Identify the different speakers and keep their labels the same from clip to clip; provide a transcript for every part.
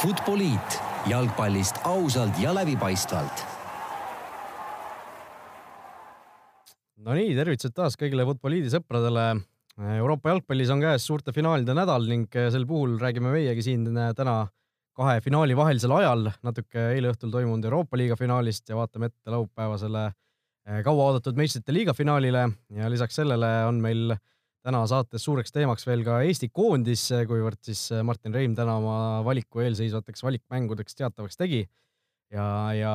Speaker 1: Futboliit jalgpallist ausalt ja läbipaistvalt.
Speaker 2: Nonii, tervitused taas kõigile Futboliidi sõpradele. Euroopa jalgpallis on käes suurte finaalide nädal ning sel puhul räägime meiegi siin täna kahe finaali vahelisel ajal natuke eile õhtul toimunud Euroopa liiga finaalist ja vaatame ette laupäevasele kauaoodatud meistrite liiga finaalile ja lisaks sellele on meil täna saates suureks teemaks veel ka Eesti koondis, kuivõrd siis Martin Reim täna oma valiku eelseisvateks valikmängudeks teatavaks tegi. ja, ja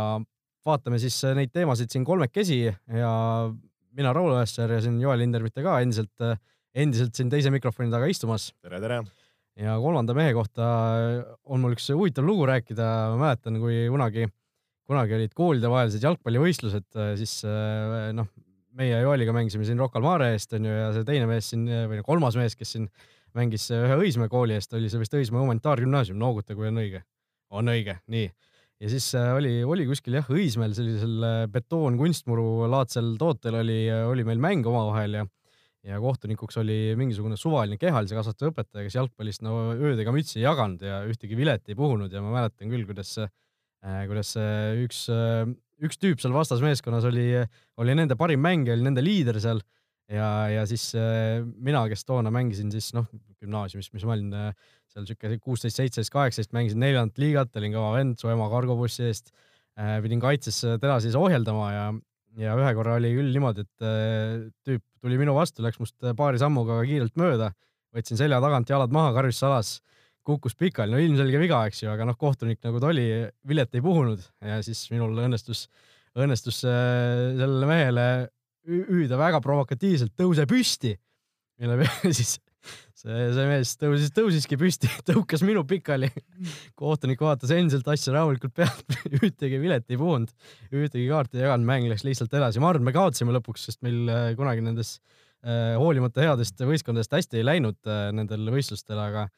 Speaker 2: vaatame siis neid teemasid siin kolmekesi ja mina, Raul Õessar ja siin Joel Lindermitte ka endiselt, endiselt siin teise mikrofoni taga istumas.
Speaker 3: tere, tere!
Speaker 2: ja kolmanda mehe kohta on mul üks huvitav lugu rääkida, ma mäletan, kui kunagi, kunagi olid koolidevahelised jalgpallivõistlused, siis noh, meie Joeliga mängisime siin Rocca al Mare eest onju ja see teine mees siin või kolmas mees, kes siin mängis ühe Õismäe kooli eest, oli see vist Õismäe humanitaargümnaasium, nooguta, kui on õige. on õige, nii. ja siis äh, oli, oli kuskil jah, Õismäel sellisel äh, betoon-kunstmuru laadsel tootel oli, oli meil mäng omavahel ja ja kohtunikuks oli mingisugune suvaline kehalise kasvatuse õpetaja, kes jalgpallist no öödega mütsi ei jaganud ja ühtegi vilet ei puhunud ja ma mäletan küll, kuidas, äh, kuidas üks üks tüüp seal vastasmeeskonnas oli, oli nende parim mängija, oli nende liider seal ja, ja siis äh, mina, kes toona mängisin siis noh, gümnaasiumis, mis ma olin äh, seal siuke kuusteist, seitseteist, kaheksateist, mängisin neljandat liigat, olin kõva vend su ema kargobussi eest äh,. pidin kaitses teda siis ohjeldama ja, ja ühe korra oli küll niimoodi, et äh, tüüp tuli minu vastu, läks must paari sammuga kiirelt mööda, võtsin selja tagant jalad maha karjusalas kukkus pikali, no ilmselge viga, eks ju, aga noh, kohtunik nagu ta oli, vilet ei puhunud ja siis minul õnnestus, õnnestus äh, sellele mehele hüüda väga provokatiivselt, tõuse püsti. mille peale siis see, see mees tõusis, tõusiski püsti, tõukas minu pikali. kohtunik vaatas endiselt asja rahulikult pealt, ühtegi vilet ei puhunud, ühtegi kaarti ei jaganud, mäng läks lihtsalt edasi. ma arvan, me kaotasime lõpuks, sest meil äh, kunagi nendes äh, hoolimata headest võistkondadest hästi ei läinud nendel võistlustel, aga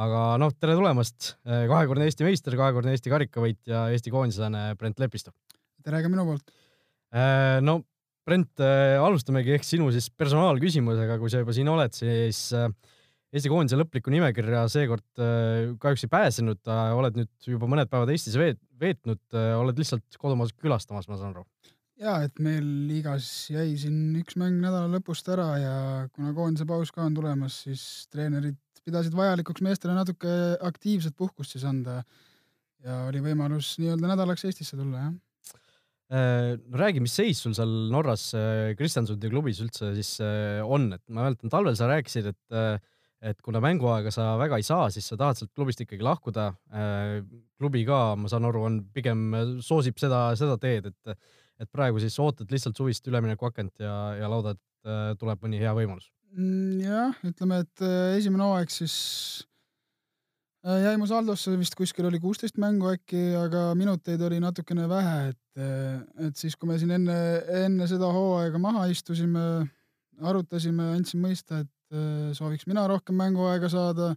Speaker 2: aga noh, tere tulemast, äh, kahekordne Eesti meister, kahekordne Eesti karikavõitja, Eesti koondislane Brent Lepisto.
Speaker 4: tere ka minu poolt.
Speaker 2: Äh, no Brent, äh, alustamegi ehk sinu siis personaalküsimusega, kui sa juba siin oled, siis Eesti koondise lõplikku nimekirja seekord kahjuks ei pääsenud, oled nüüd juba mõned päevad Eestis veet-, veetnud, oled lihtsalt kodumaad külastamas, ma saan aru?
Speaker 4: ja, et meil liigas jäi siin üks mäng nädala lõpust ära ja kuna koondise paus ka on tulemas, siis treenerid pidasid vajalikuks meestele natuke aktiivset puhkust siis anda. Ja oli võimalus nii-öelda nädalaks Eestisse tulla, jah.
Speaker 2: Äh, no räägi, mis seis sul seal Norras äh, Kristjansundi klubis üldse siis äh, on, et ma mäletan, talvel sa rääkisid, et et kuna mänguaega sa väga ei saa, siis sa tahad sealt klubist ikkagi lahkuda. klubi ka, ma saan aru, on pigem soosib seda, seda teed, et, et praegu siis ootad lihtsalt suvist üleminekuakent ja, ja loodad, tuleb mõni hea võimalus
Speaker 4: jah, ütleme, et äh, esimene hooaeg siis äh, jäi mu saldosse vist kuskil oli kuusteist mängu äkki, aga minuteid oli natukene vähe, et, äh, et siis, kui me siin enne, enne seda hooaega maha istusime, arutasime, andsin mõista, et sooviks mina rohkem mänguaega saada.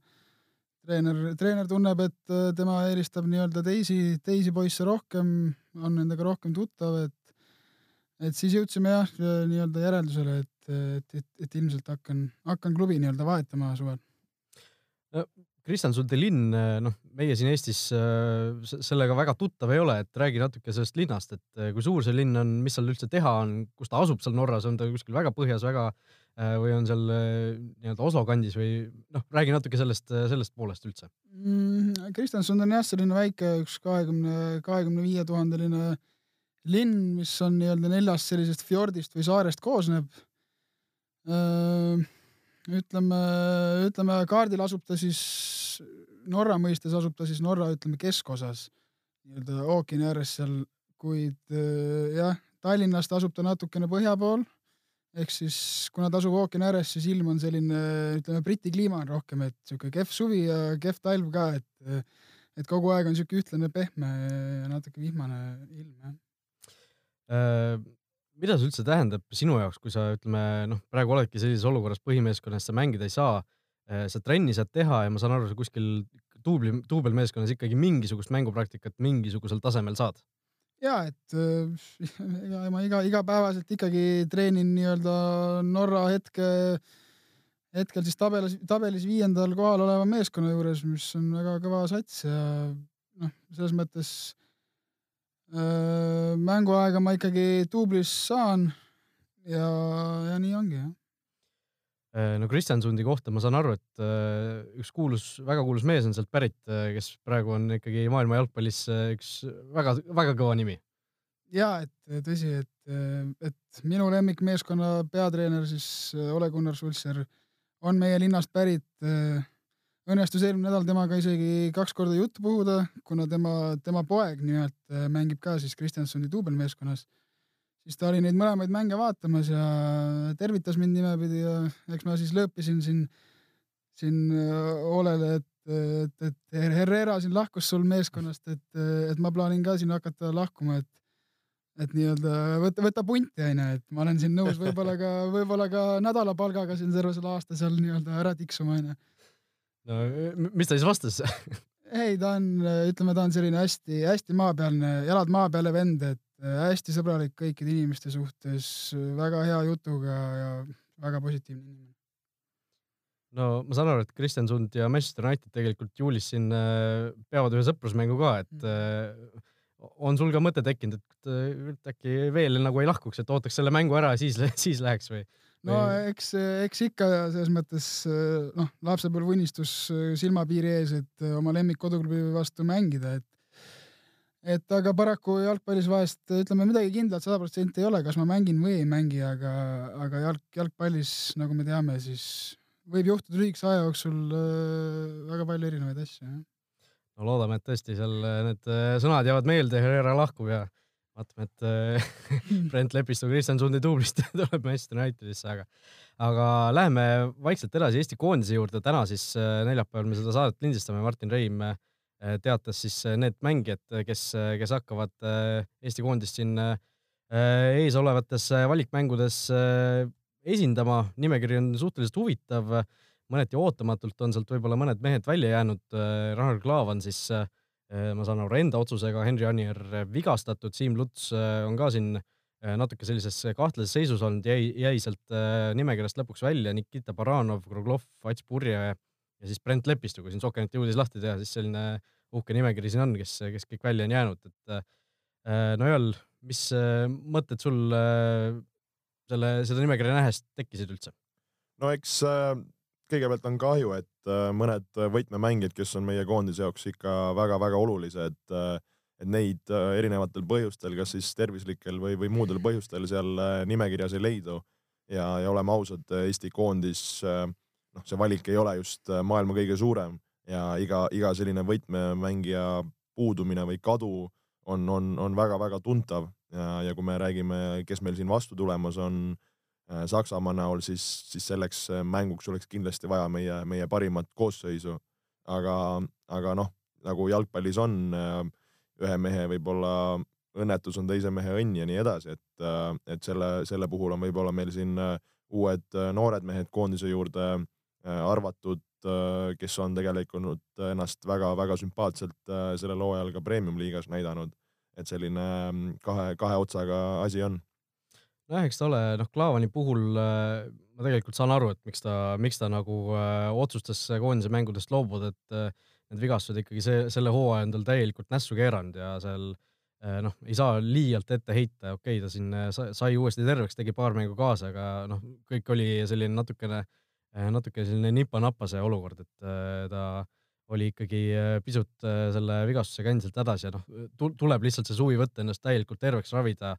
Speaker 4: treener, treener tunneb, et tema eelistab nii-öelda teisi, teisi poisse rohkem, on nendega rohkem tuttav, et et siis jõudsime jah, nii-öelda järeldusele, et et, et, et ilmselt hakkan, hakkan klubi nii-öelda vahetama suvel
Speaker 2: no,. Kristjan Sundelinn, noh, meie siin Eestis äh, sellega väga tuttav ei ole, et räägi natuke sellest linnast, et äh, kui suur see linn on, mis seal üldse teha on, kus ta asub seal Norras, on ta kuskil väga põhjas, väga äh, või on seal nii-öelda Oslo kandis või noh, räägi natuke sellest, sellest poolest üldse
Speaker 4: mm,. Kristjanson on jah, selline väike üks kahekümne, kahekümne viie tuhandeline linn, mis on nii-öelda neljast sellisest fjordist või saarest koosneb ütleme, ütleme kaardil asub ta siis, Norra mõistes asub ta siis Norra, ütleme keskosas, nii-öelda ookeani ääres seal, kuid jah, Tallinnast asub ta natukene põhja pool, ehk siis kuna ta asub ookeani ääres, siis ilm on selline, ütleme, Briti kliima on rohkem, et sihuke kehv suvi ja kehv talv ka, et et kogu aeg on sihuke ühtlane pehme ja natuke vihmane ilm, jah
Speaker 2: mida see üldse tähendab sinu jaoks, kui sa ütleme, noh, praegu oledki sellises olukorras põhimeeskonnas, sa mängida ei saa, eh, sa trenni saad teha ja ma saan aru, sa kuskil duubli, duubelmeeskonnas ikkagi mingisugust mängupraktikat mingisugusel tasemel saad?
Speaker 4: ja et äh, ega ma iga, igapäevaselt ikkagi treenin nii-öelda Norra hetke, hetkel siis tabelis, tabelis viiendal kohal oleva meeskonna juures, mis on väga kõva sats ja noh, selles mõttes äh, mänguaega ma ikkagi duublis saan ja, ja nii ongi jah
Speaker 2: Äh, no Kristjansundi kohta ma saan aru, et äh, üks kuulus, väga kuulus mees on sealt pärit, äh, kes praegu on ikkagi maailma jalgpallis üks väga-väga kõva nimi.
Speaker 4: ja et tõsi, et, et minu lemmikmeeskonna peatreener siis Ole Gunnar Sultser on meie linnast pärit. Õnnestus eelmine nädal temaga isegi kaks korda juttu puhuda, kuna tema, tema poeg nimelt mängib ka siis Kristjansundi duubelmeeskonnas siis ta oli neid mõlemaid mänge vaatamas ja tervitas mind nimepidi ja eks ma siis lõõpisin siin, siin äh, Olele, et, et, et Herrera siin lahkus sul meeskonnast, et, et ma plaanin ka siin hakata lahkuma, et et nii-öelda võta, võta punti onju, et ma olen siin nõus võib-olla ka, võib-olla ka nädalapalgaga siin terve selle aasta seal nii-öelda ära tiksuma onju.
Speaker 2: No mis ta siis vastas
Speaker 4: ei, ta on, ütleme, ta on selline hästi-hästi maapealne, jalad maa peale vend, et Äh, hästi sõbralik kõikide inimeste suhtes, väga hea jutuga ja väga positiivne inimene.
Speaker 2: no ma saan aru, et Kristjan Sund ja Manchester United tegelikult juulis siin äh, peavad ühe sõprusmängu ka, et mm. Äh, on sul ka mõte tekkinud, et äkki veel nagu ei lahkuks, et ootaks selle mängu ära ja siis, siis läheks või?
Speaker 4: No eks, eks ikka selles mõttes noh, lapsepõlve unistus silmapiiri ees, et oma lemmikkoduklubi vastu mängida, et et aga paraku jalgpallis vahest ütleme midagi kindlat sada protsenti ei ole, kas ma mängin või ei mängi, aga, aga jalg, jalgpallis, nagu me teame, siis võib juhtuda lühikese aja jooksul väga palju erinevaid asju,
Speaker 2: no loodame, et tõesti seal need sõnad jäävad meelde, Herrera lahkub ja vaatame, et Brent Lepistu Kristjan Sundi duublist tuleb Manchester Unitedisse, aga aga läheme vaikselt edasi Eesti koondise juurde. täna siis neljapäeval me seda saadet lindistame, Martin Reim äh, Äh, teatas siis äh, need mängijad, kes, äh, kes hakkavad Eesti koondist siin eesolevates valikmängudes esindama. nimekiri on suhteliselt huvitav, mõneti ootamatult on sealt võib-olla mõned mehed välja jäänud. Ragnar Klavan siis, ma saan aru, enda otsusega, Henri Anier vigastatud, Siim Luts on ka siin natuke sellises kahtlases seisus olnud, jäi, jäi sealt nimekirjast lõpuks välja, Nikita Baranov, Kruglov, Ats Purje ja siis Brent Lepistu, kui siin Sokenit jõudis lahti teha, siis selline uhke nimekiri siin on, kes, kes kõik välja on jäänud, et äh, no Joel, mis äh, mõtted sul äh, selle, seda nimekirja nähes tekkisid üldse?
Speaker 3: no eks kõigepealt on kahju, et mõned võtmemängijad, kes on meie koondise jaoks ikka väga-väga olulised, et neid erinevatel põhjustel, kas siis tervislikel või, või muudel põhjustel seal nimekirjas ei leidu. Ja, ja oleme ausad, Eesti koondis, noh, see valik ei ole just maailma kõige suurem ja iga, iga selline võtmemängija puudumine või kadu on, on, on väga-väga tuntav. Ja, ja kui me räägime, kes meil siin vastu tulemas on äh, Saksamaa näol, siis, siis selleks äh, mänguks oleks kindlasti vaja meie, meie parimat koosseisu. aga, aga noh, nagu jalgpallis on, äh, ühe mehe võib-olla õnnetus on teise mehe õnn ja nii edasi, et, et selle, selle puhul on võib-olla meil siin uued noored mehed koondise juurde arvatud Äh, kes on tegelikult ennast väga-väga sümpaatselt äh, sellel hooajal ka premium-liigas näidanud. et selline mm, kahe, kahe otsaga asi on.
Speaker 2: Nojah, eks ta ole, noh, Klaavani puhul äh, ma tegelikult saan aru, et miks ta, miks ta nagu äh, otsustas koondise mängudest loobuda, et äh, need vigastused ikkagi see, selle hooaja on tal täielikult nässu keeranud ja seal äh, noh, ei saa liialt ette heita, okei okay,, ta siin sai uuesti terveks, tegi paar mängu kaasa, aga noh, kõik oli selline natukene äh, Äh, natuke selline nipa-napa see olukord, et äh, ta oli ikkagi äh, pisut selle vigastusega endiselt hädas ja noh, tuleb lihtsalt see suvi võtta, ennast täielikult terveks ravida,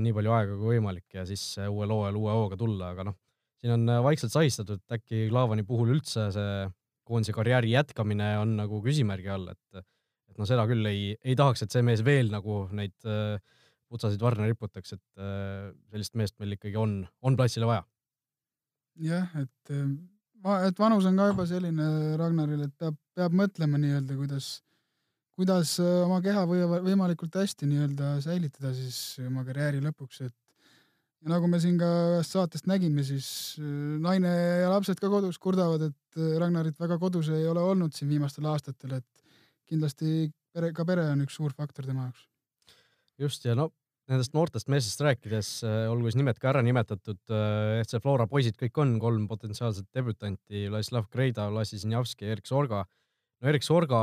Speaker 2: nii palju aega kui võimalik ja siis uuel hooajal uue hooga tulla, aga noh, siin on vaikselt sahistatud, äkki Klaavani puhul üldse see koondise karjääri jätkamine on nagu küsimärgi all, et et noh, seda küll ei, ei tahaks, et see mees veel nagu neid putsasid varna riputaks, et sellist meest meil ikkagi on, on platsile vaja.
Speaker 4: Jah, et, äh, et vanus on ka juba selline Ragnaril, et peab, peab mõtlema nii-öelda, kuidas, kuidas äh, oma keha või võimalikult hästi nii-öelda säilitada siis oma karjääri lõpuks, et ja nagu me siin ka ühest saatest nägime, siis äh, naine ja lapsed ka kodus kurdavad, et Ragnarit väga kodus ei ole olnud siin viimastel aastatel, et kindlasti pere, ka pere on üks suur faktor tema jaoks.
Speaker 2: just ja no nendest noortest meestest rääkides, äh, olgu siis nimed ka ära nimetatud, äh, FC Flora poisid kõik on, kolm potentsiaalset debütanti, Vladislav Kreida, Lassi Sinjavski ja Erik Sorga. no Erik Sorga,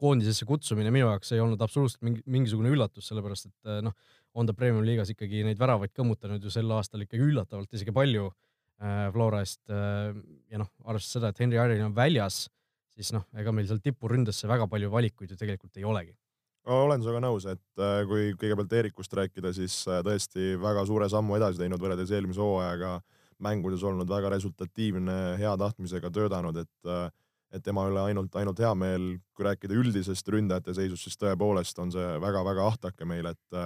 Speaker 2: koondisesse kutsumine minu jaoks ei olnud absoluutselt mingi, mingisugune üllatus, sellepärast et noh, on ta Premium liigas ikkagi neid väravaid kõmmutanud ju sel aastal ikkagi üllatavalt isegi palju äh, Flora eest äh, ja noh, arvestades seda, et Henry Iron on väljas, siis noh, ega meil seal tipuründesse väga palju valikuid ju tegelikult ei olegi.
Speaker 3: Olen sinuga nõus, et kui kõigepealt Eerikust rääkida, siis tõesti väga suure sammu edasi teinud võrreldes eelmise hooajaga, mängudes olnud väga resultatiivne, hea tahtmisega töötanud, et äh, et tema üle ainult, ainult hea meel, kui rääkida üldisest ründajate seisust, siis tõepoolest on see väga-väga ahtake meil, et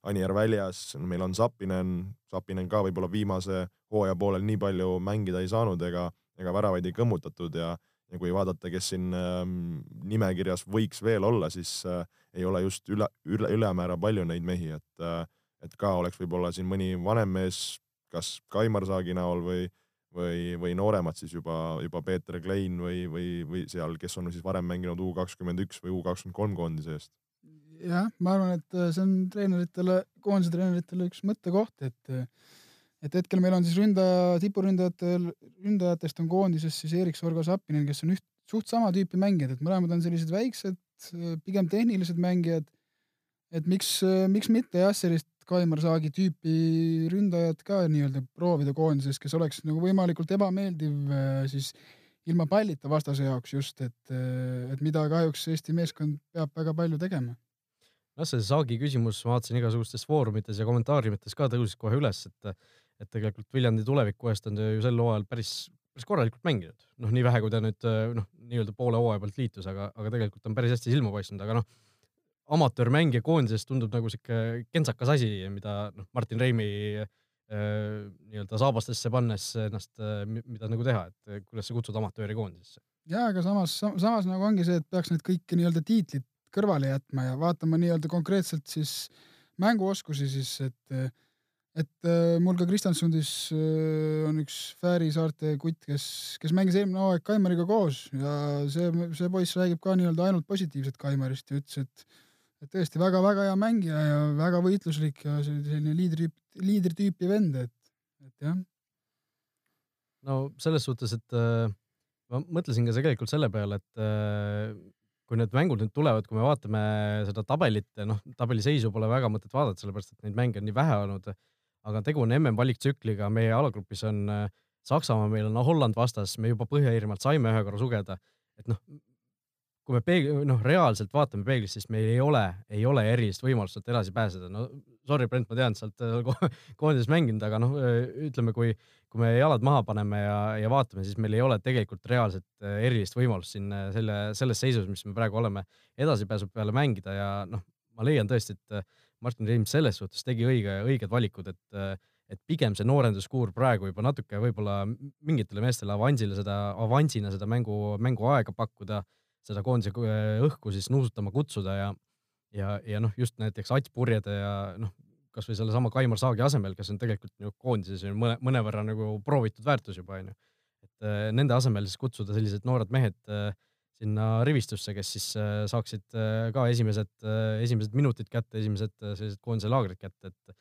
Speaker 3: Anier väljas, meil on Sapinen, Sapinen ka võib-olla viimase hooaja poolel nii palju mängida ei saanud ega, ega väravaid ei kõmmutatud ja ja kui vaadata, kes siin ähm, nimekirjas võiks veel olla, siis äh, ei ole just üle, üle, ülemäära palju neid mehi, et äh,, et ka oleks võib-olla siin mõni vanem mees, kas Kaimar Saagi näol või, või, või nooremad siis juba, juba Peeter Klein või, või, või seal, kes on siis varem mänginud U kakskümmend üks või U kakskümmend kolm koondise eest.
Speaker 4: jah, ma arvan, et äh, see on treeneritele, koondise treeneritele üks mõttekoht, et äh, et hetkel meil on siis ründaja, tipuründajatel, ründajatest on koondises siis Erik Sorgo Sappinen, kes on üht, suht sama tüüpi mängijad, et mõlemad on sellised väiksed, pigem tehnilised mängijad. et miks, miks mitte jah, sellist Kaimar Saagi tüüpi ründajat ka nii-öelda proovida koondises, kes oleks nagu võimalikult ebameeldiv siis ilma pallita vastase jaoks just, et, et mida kahjuks Eesti meeskond peab väga palju tegema
Speaker 2: noh, see Saagi küsimus, ma vaatasin igasugustes foorumites ja kommentaariumites ka tõusis kohe üles, et et tegelikult Viljandi tuleviku eest on ta ju sel hooajal päris, päris korralikult mänginud. noh, nii vähe, kui ta nüüd noh, nii-öelda poole hooaja pealt liitus, aga, aga tegelikult on päris hästi silma paistnud, aga noh, amatöörmängija koondises tundub nagu sihuke kentsakas asi, mida noh, Martin Reimi äh, nii-öelda saabastesse pannes ennast äh,, mida nagu teha, et kuidas sa kutsud amatööri koondisesse.
Speaker 4: ja, aga samas, samas nagu ongi see, et peaks need kõik nii-öelda tiitlid kõrvale jätma ja vaatama nii-öelda konkreetselt siis mänguoskusi siis, et et äh, mul ka Kristjansundis äh, on üks Fääri saarte kutt, kes, kes mängis eelmine hooaeg Kaimariga koos ja see, see poiss räägib ka nii-öelda ainult positiivset Kaimarist ja ütles, et et tõesti väga-väga hea mängija ja väga võitluslik ja selline liidri, liidritüüpi vend, et, et jah.
Speaker 2: no selles suhtes, et äh, ma mõtlesin ka tegelikult selle peale, et äh, kui need mängud nüüd tulevad, kui me vaatame seda tabelit, noh, tabeli seisu pole väga mõtet vaadata, sellepärast et neid mänge on nii vähe olnud aga tegu on MM-valiktsükliga, meie alagrupis on äh, Saksamaa, meil on Holland vastas, me juba Põhja-Iirimaalt saime ühe korra sugeda, et noh, kui me peeg-, noh, reaalselt vaatame peeglist, siis meil ei ole, ei ole erilist võimalust sealt edasi pääseda. no sorry, Brent, ma tean, sa oled äh, koondises mänginud, aga noh, äh, ütleme, kui, kui me jalad maha paneme ja, ja vaatame, siis meil ei ole tegelikult reaalset erilist võimalust siin selle, selles seisus, mis me praegu oleme, edasipääsu peale mängida ja noh, ma leian tõesti, et Martin Reim selles suhtes tegi õige, õiged valikud, et, et pigem see noorenduskuur praegu juba natuke võib-olla mingitele meestele avansile seda, avansina seda mängu, mänguaega pakkuda, seda koondise õhku siis nuusutama kutsuda ja, ja, ja noh, just näiteks Ats Purjede ja noh, kasvõi sellesama Kaimar Saagi asemel, kes on tegelikult ju koondises mõne, mõnevõrra nagu proovitud väärtus juba onju. et nende asemel siis kutsuda sellised noored mehed äh, sinna rivistusse, kes siis äh, saaksid äh, ka esimesed, äh, esimesed minutid kätte, esimesed sellised koondise laagrid kätte, et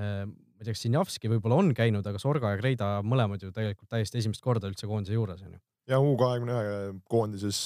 Speaker 2: ma ei tea, kas Sinjavski võib-olla on käinud, aga Sorga ja Kreida mõlemad ju tegelikult täiesti esimest korda üldse koondise juures onju.
Speaker 3: Ja U kahekümne ühe koondises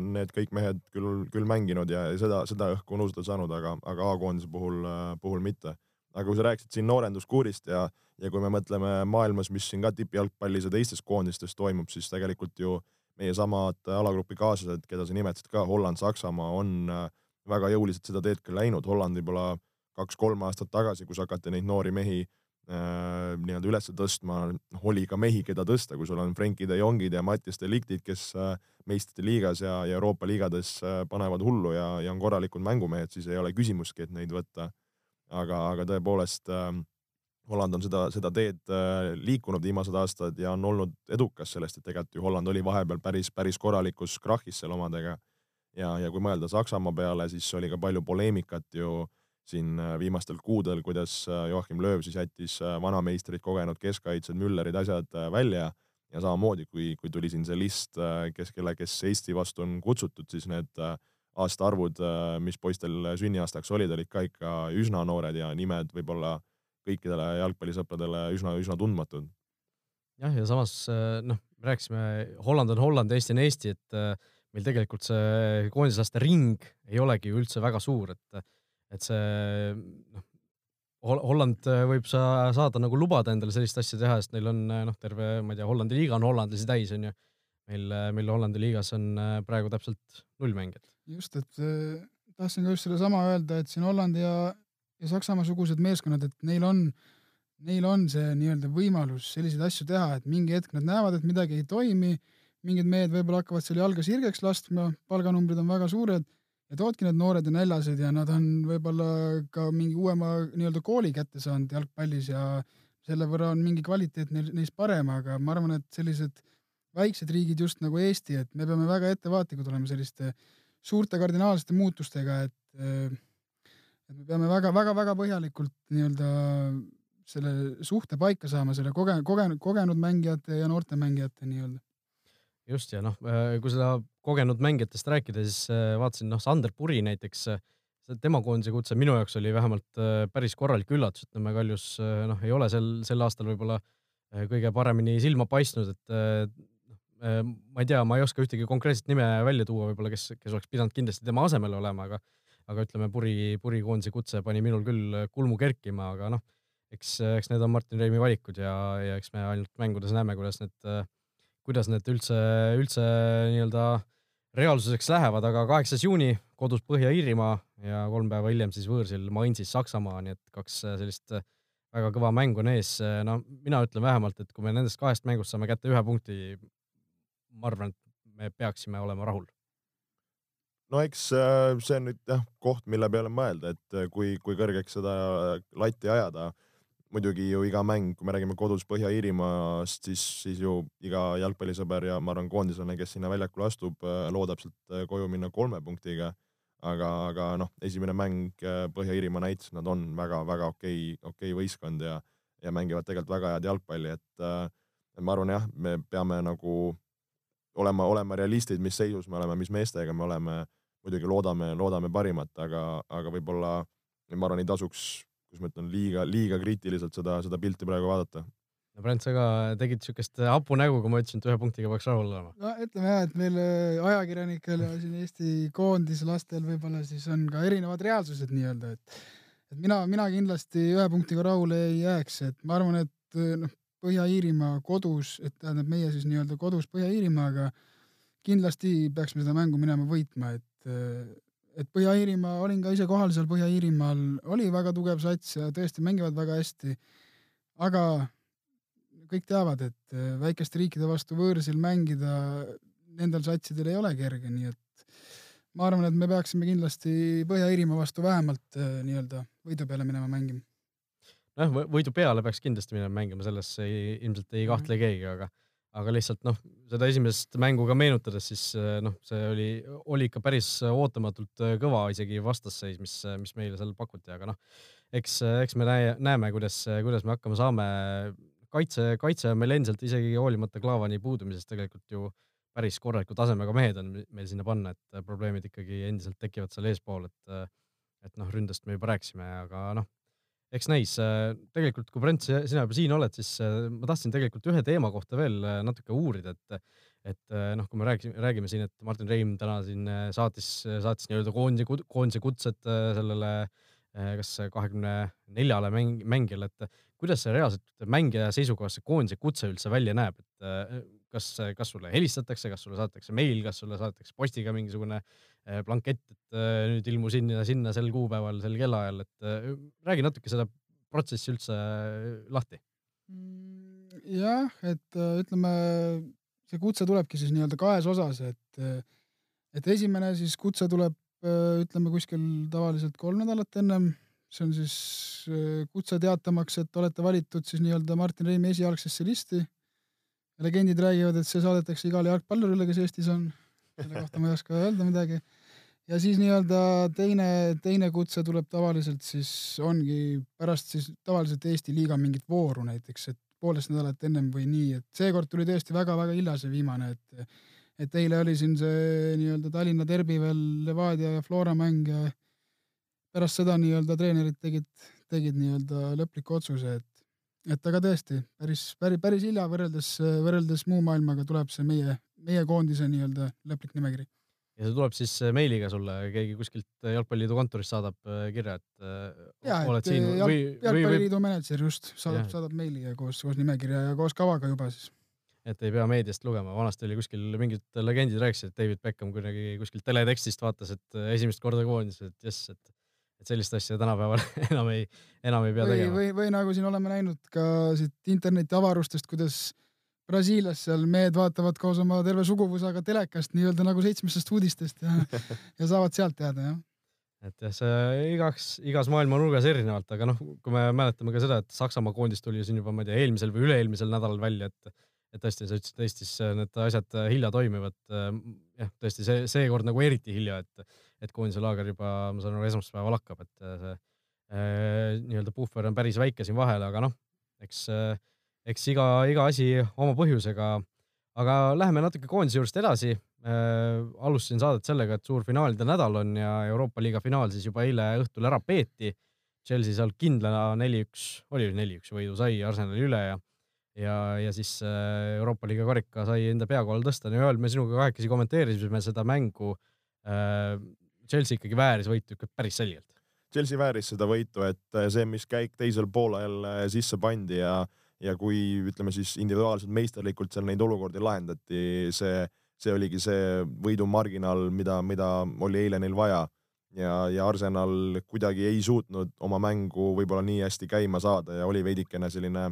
Speaker 3: need kõik mehed küll, küll mänginud ja seda, seda õhku nuusutada saanud, aga, aga A-koondise puhul, puhul mitte. aga kui sa rääkisid siin noorenduskuurist ja, ja kui me mõtleme maailmas, mis siin ka tippjalgpallis ja teistes koondistes toimub, siis tegelikult ju äh, meie samad alagrupi kaaslased, keda sa nimetasid ka, Holland, Saksamaa on äh, väga jõuliselt seda teed ka läinud, Holland võib-olla kaks-kolm aastat tagasi, kus hakati neid noori mehi äh, nii-öelda üles tõstma, oli ka mehi, keda tõsta, kui sul on Frenkie de Jongid ja Mattias de Ligtid, kes äh, meistrite liigas ja, ja Euroopa liigades äh, panevad hullu ja, ja on korralikud mängumehed, siis ei ole küsimustki, et neid võtta. aga, aga tõepoolest äh, Holland on seda, seda teed äh, liikunud viimased aastad ja on olnud edukas sellest, et tegelikult ju Holland oli vahepeal päris, päris korralikus krahhis seal omadega. ja, ja kui mõelda Saksamaa peale, siis oli ka palju poleemikat ju siin äh, viimastel kuudel, kuidas äh, Joachim Lööv siis jättis vanameistrid, kogenud keskkaitsjad, Müllerid, asjad välja ja samamoodi, kui, kui tuli siin see list, kes, kelle, kes Eesti vastu on kutsutud, siis need aastaarvud, mis poistel sünniaastaks olid, olid ka ikka üsna noored ja nimed võib-olla kõikidele jalgpallisõpradele üsna-üsna tundmatud.
Speaker 2: jah, ja samas äh, noh, me rääkisime, Holland on Holland, Eesti on Eesti, et äh, meil tegelikult see koondislaste ring ei olegi ju üldse väga suur, et, et see noh, Holland võib sa saada nagu lubada endale sellist asja teha, sest neil on noh, terve, ma ei tea, Hollandi liiga on hollandlasi täis, onju. meil, meil Hollandi liigas on praegu täpselt null mängijat.
Speaker 4: just, et äh, tahtsin ka just sedasama öelda, et siin Hollandi ja, ja Saksamaa sugused meeskonnad, et neil on, neil on see nii-öelda võimalus selliseid asju teha, et mingi hetk nad näevad, et midagi ei toimi, mingid mehed võib-olla hakkavad seal jalga sirgeks laskma, palganumbrid on väga suured ja toodki need noored ja näljased ja nad on võib-olla ka mingi uuema nii-öelda kooli kätte saanud jalgpallis ja selle võrra on mingi kvaliteet neil, neis parem, aga ma arvan, et sellised väiksed riigid just nagu Eesti, et me peame väga ettevaatlikud olema selliste suurte kardinaalsete muutustega, et et me peame väga-väga-väga põhjalikult nii-öelda selle suhte paika saama, selle koge-, kogenud, kogenud mängijate ja noorte mängijate nii-öelda
Speaker 2: just ja noh, äh, kui seda kogenud mängijatest rääkida, siis äh, vaatasin, noh, Sander Puri näiteks, äh, tema koondise kutse minu jaoks oli vähemalt päris korralik üllatus, Nõmme Kaljus noh, ei ole sel, sel aastal võib-olla kõige paremini silma paistnud, et noh, ma ei tea, ma ei oska ühtegi konkreetset nime välja tuua, võib-olla kes, kes oleks pidanud kindlasti tema asemel olema, aga aga ütleme, Puri, Puri koondise kutse pani minul küll kulmu kerkima, aga noh, eks, eks need on Martin Reimi valikud ja, ja eks me ainult mängudes näeme, kuidas need äh, kuidas need üldse, üldse nii-öelda reaalsuseks lähevad, aga kaheksas juuni kodus Põhja-Iirimaa ja kolm päeva hiljem siis võõrsil Mainzis Saksamaa, nii et kaks sellist väga kõva mängu on ees. no mina ütlen vähemalt, et kui me nendest kahest mängust saame kätte ühe punkti, ma arvan, et me peaksime olema rahul.
Speaker 3: no eks äh, see on nüüd jah, koht, mille peale mõelda, et äh, kui, kui kõrgeks seda latti ajada muidugi ju iga mäng, kui me räägime kodus Põhja-Iirimaast, siis, siis ju iga jalgpallisõber ja ma arvan, koondislane, kes sinna väljakule astub, äh, loodab sealt äh, koju minna kolme punktiga. aga, aga noh, esimene mäng äh, Põhja-Iirimaa näitas, nad on väga-väga okei, okei võistkond ja, ja mängivad tegelikult väga head jalgpalli, et, et ma arvan jah, me peame nagu olema, olema realistid, mis seisus me oleme, mis meestega me oleme. muidugi loodame, loodame parimat, aga, aga võib-olla ma arvan, ei tasuks kuidas ma ütlen, liiga, liiga kriitiliselt seda, seda pilti praegu vaadata.
Speaker 2: no Brent, sa ka tegid siukest hapu nägu, kui ma ütlesin, et ühe punktiga peaks rahul olema.
Speaker 4: no ütleme jah, et meil äh, ajakirjanikel ja siin Eesti koondislastel võib-olla siis on ka erinevad reaalsused nii-öelda, et et mina, mina kindlasti ühe punktiga rahule ei jääks, et ma arvan, et äh, noh, Põhja-Iirimaa kodus, et tähendab meie siis nii-öelda kodus Põhja-Iirimaaga kindlasti peaksime seda mängu minema võitma, et äh, et Põhja-Iirimaa, olin ka ise kohal seal Põhja-Iirimaal, oli väga tugev sats ja tõesti mängivad väga hästi. aga kõik teavad, et äh, väikeste riikide vastu võõrsil mängida nendel satsidel ei ole kerge, nii et ma arvan, et me peaksime kindlasti Põhja-Iirimaa vastu vähemalt äh, nii-öelda võidu peale minema mängima.
Speaker 2: noh, võidu peale peaks kindlasti minema mängima, selles ei, ilmselt ei kahtle -hmm. keegi, aga aga lihtsalt noh, seda esimest mängu ka meenutades, siis eh, noh, see oli, oli ikka päris ootamatult eh, kõva isegi vastasseis, mis, mis meile seal pakuti, aga noh, eks, eks me näe, näeme, kuidas, kuidas me hakkama saame. kaitse, kaitse on meil endiselt isegi hoolimata Klaavani puudumisest tegelikult ju päris korraliku tasemega mehed on meil sinna panna, et probleemid ikkagi endiselt tekivad seal eespool, et et noh, ründest me juba rääkisime, aga noh eks näis, äh, tegelikult kui Brent, sina juba siin oled, siis äh, ma tahtsin tegelikult ühe teema kohta veel äh, natuke uurida, et et noh, kui me rääkisime, räägime siin, et Martin Reim täna siin saatis, saatis nii-öelda koondise, koondise kutsed sellele kas kahekümne neljale mäng, mängijale, et kuidas see reaalselt mängija seisukohast see koondise kutse üldse välja näeb, et kas, kas sulle helistatakse, kas sulle saadetakse meil, kas sulle saadetakse postiga mingisugune blankett, et äh, nüüd ilmu sinna, sinna sel kuupäeval, sel kellaajal, et äh, räägi natuke seda protsessi üldse lahti.
Speaker 4: Mm, jah, et ütleme, see kutse tulebki siis nii-öelda kahes osas, et, et esimene siis kutse tuleb, ütleme kuskil tavaliselt kolm nädalat ennem, see on siis kutse teatamaks, et olete valitud siis nii-öelda Martin Reimi esialgsesse listi. legendid räägivad, et see saadetakse igale jalgpallurile, kes Eestis on selle kohta ma ei oska öelda midagi. Ja siis nii-öelda teine, teine kutse tuleb tavaliselt siis ongi pärast siis tavaliselt Eesti liiga mingit vooru näiteks, et poolteist nädalat ennem või nii, et seekord tuli tõesti väga-väga hilja see viimane, et et eile oli siin see nii-öelda Tallinna derbi veel Levadia ja Flora mäng ja pärast seda nii-öelda treenerid tegid, tegid nii-öelda lõpliku otsuse, et et aga tõesti päris, päris, päris hilja võrreldes, võrreldes muu maailmaga tuleb see meie meie koondise nii-öelda lõplik nimekiri.
Speaker 2: Ja see tuleb siis äh, meiliga sulle, keegi kuskilt Jalgpalliliidu kontorist saadab kirja, et
Speaker 4: ja,
Speaker 2: oled
Speaker 4: et
Speaker 2: siin
Speaker 4: jalg,
Speaker 2: või, või,
Speaker 4: jalgpalliliidu mänedžer just saadab, saadab meili ja koos, koos nimekirja ja koos kavaga juba siis.
Speaker 2: et ei pea meediast lugema, vanasti oli kuskil mingid legendid rääkisid, et David Beckham kuidagi kuskilt teletekstist vaatas, et äh, esimest korda koondises, et jess, et et sellist asja tänapäeval enam ei, enam ei pea
Speaker 4: või,
Speaker 2: tegema.
Speaker 4: või, või nagu siin oleme näinud ka siit interneti avarustest, kuidas Brasiilias seal mehed vaatavad koos oma terve suguvõsaga telekast nii-öelda nagu seitsmestest uudistest ja, ja saavad sealt teada, jah.
Speaker 2: et jah, see igaks, igas maailma nurgas erinevalt, aga noh, kui me mäletame ka seda, et Saksamaa koondis tuli siin juba, ma ei tea, eelmisel või üle-eelmisel nädalal välja, et et tõesti, sa ütlesid, et Eestis need asjad hilja toimivad. jah, tõesti see, seekord nagu eriti hilja, et, et koondise laager juba, ma saan aru, esmaspäeval hakkab, et see eh, nii-öelda puhver on päris väike siin vahel, aga noh, eks, eks iga, iga asi oma põhjusega. aga läheme natuke koondise juurest edasi äh,. alustasin saadet sellega, et suur finaalide nädal on ja Euroopa liiga finaal siis juba eile õhtul ära peeti. Chelsea seal kindlana neli-üks, oli neli-üks võidu sai Arsenali üle ja ja, ja siis äh, Euroopa liiga karika sai enda pea kohal tõsta. Joel, me sinuga kahekesi kommenteerisime seda mängu. Chelsea ikkagi vääris võitu ikka päris selgelt.
Speaker 3: Chelsea vääris seda võitu, et see, mis käik teisel poolel sisse pandi ja, ja kui ütleme siis individuaalselt meisterlikult seal neid olukordi lahendati, see, see oligi see võidumarginaal, mida, mida oli eile neil vaja. ja, ja Arsenal kuidagi ei suutnud oma mängu võib-olla nii hästi käima saada ja oli veidikene selline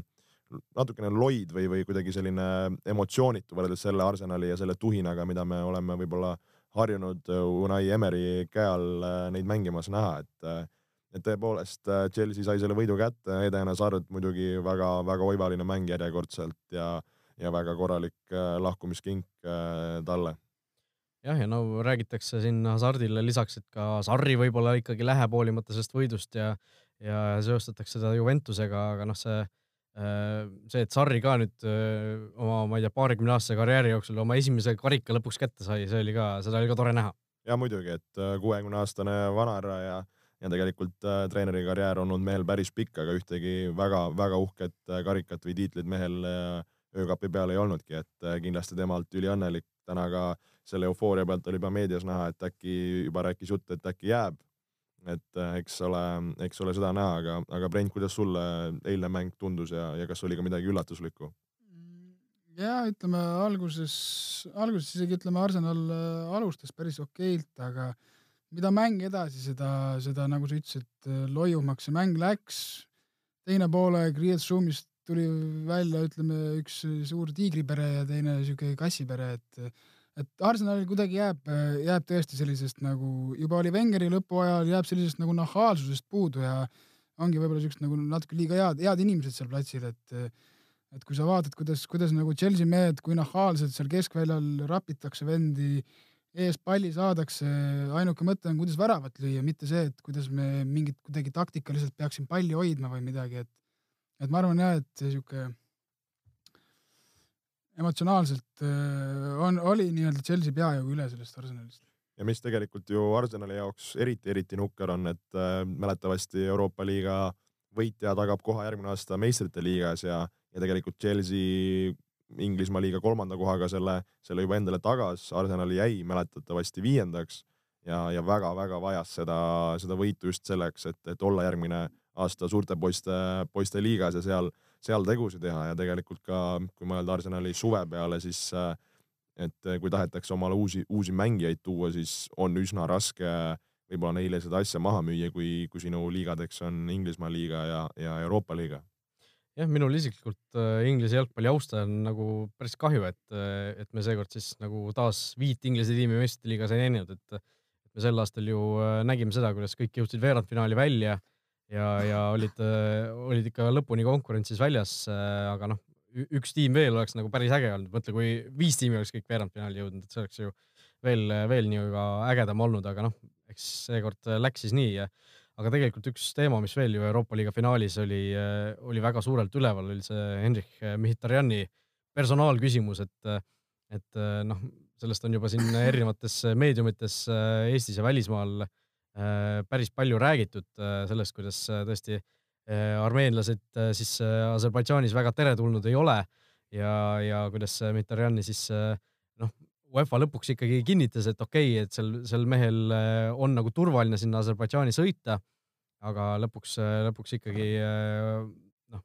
Speaker 3: natukene loid või, või kuidagi selline emotsioonitu võrreldes selle Arsenali ja selle tuhinaga, mida me oleme võib-olla harjunud Unai Emeri käe all neid mängimas näha, et et tõepoolest Chelsea sai selle võidu kätte, Eden Hazard muidugi väga-väga oivaline mäng järjekordselt ja, ja väga korralik lahkumiskink talle.
Speaker 2: jah, ja no räägitakse siin Hazardile lisaks, et ka Sarri võib-olla ikkagi läheb hoolimata sellest võidust ja, ja seostatakse teda Juventusega, aga noh, see see, et Sarri ka nüüd oma, ma ei tea, paarikümne aastase karjääri jooksul oma esimese karika lõpuks kätte sai, see oli ka, seda oli ka tore näha.
Speaker 3: ja muidugi, et kuuekümne aastane vanara ja, ja tegelikult äh, treeneri karjäär olnud mehel päris pikk, aga ühtegi väga-väga uhket karikat või tiitlit mehel öökapi peal ei olnudki, et kindlasti temalt üliõnnelik. täna ka selle eufooria pealt oli juba meedias näha, et äkki juba rääkis juttu, et äkki jääb et eks ole, eks ole seda näha, aga, aga Brent, kuidas sulle eilne mäng tundus ja, ja kas oli ka midagi üllatuslikku?
Speaker 4: ja ütleme alguses, alguses isegi ütleme, Arsenal äh, alustas päris okeilt, aga mida mäng edasi, seda, seda nagu sa ütlesid, loiumaks see mäng läks. teine poolaeg Riiet Zoom'ist tuli välja, ütleme, üks suur tiigripere ja teine siuke kassipere, et et Arsenalil kuidagi jääb, jääb tõesti sellisest nagu juba oli Wengeri lõpuajal, jääb sellisest nagu nahaalsusest puudu ja ongi võib-olla siuksed nagu natuke liiga head, head inimesed seal platsil, et et kui sa vaatad, kuidas, kuidas nagu Chelsea mehed, kui nahaalselt seal keskväljal rapitakse vendi, ees palli saadakse, ainuke mõte on, kuidas väravat lüüa, mitte see, et kuidas me mingit kuidagi taktikaliselt peaksime palli hoidma või midagi, et et ma arvan jah, et sihuke emotsionaalselt on, oli nii-öelda Chelsea peajagu üle sellest Arsenalist.
Speaker 3: ja mis tegelikult ju Arsenali jaoks eriti, eriti nukker on, et äh, mäletavasti Euroopa liiga võitja tagab koha järgmine aasta meistrite liigas ja, ja tegelikult Chelsea Inglismaa liiga kolmanda kohaga selle, selle juba endale tagas, Arsenal jäi mäletatavasti viiendaks ja, ja väga-väga vajas seda, seda võitu just selleks, et, et olla järgmine aasta suurte poiste, poiste liigas ja seal seal tegusid teha ja tegelikult ka, kui mõelda Arsenali suve peale, siis et kui tahetakse omale uusi, uusi mängijaid tuua, siis on üsna raske võib-olla neile seda asja maha müüa, kui, kui sinu liigadeks on Inglismaa liiga ja, ja Euroopa liiga.
Speaker 2: Jah, minul isiklikult äh, Inglise jalgpalli austajana on nagu päris kahju, et, et me seekord siis nagu taas viit Inglise tiimi meistrite liigas ei näinud, et me sel aastal ju nägime seda, kuidas kõik jõudsid veerandfinaali välja ja, ja olid, olid ikka lõpuni konkurentsis väljas, aga noh, üks tiim veel oleks nagu päris äge olnud, mõtle, kui viis tiimi oleks kõik veerandfinaali jõudnud, et see oleks ju veel, veel nii-öelda ägedam olnud, aga noh, eks seekord läks siis nii ja aga tegelikult üks teema, mis veel ju Euroopa liiga finaalis oli, oli väga suurelt üleval, oli see Hendrik Mihhitarjani personaalküsimus, et, et noh, sellest on juba siin erinevates meediumites Eestis ja välismaal päris palju räägitud sellest, kuidas tõesti armeenlased siis Aserbaidžaanis väga teretulnud ei ole ja, ja kuidas Mihhitarjani siis noh, UEFA lõpuks ikkagi kinnitas, et okei okay,, et sel, sel mehel äh, on nagu turvaline sinna Aserbaidžaani sõita, aga lõpuks, lõpuks ikkagi noh,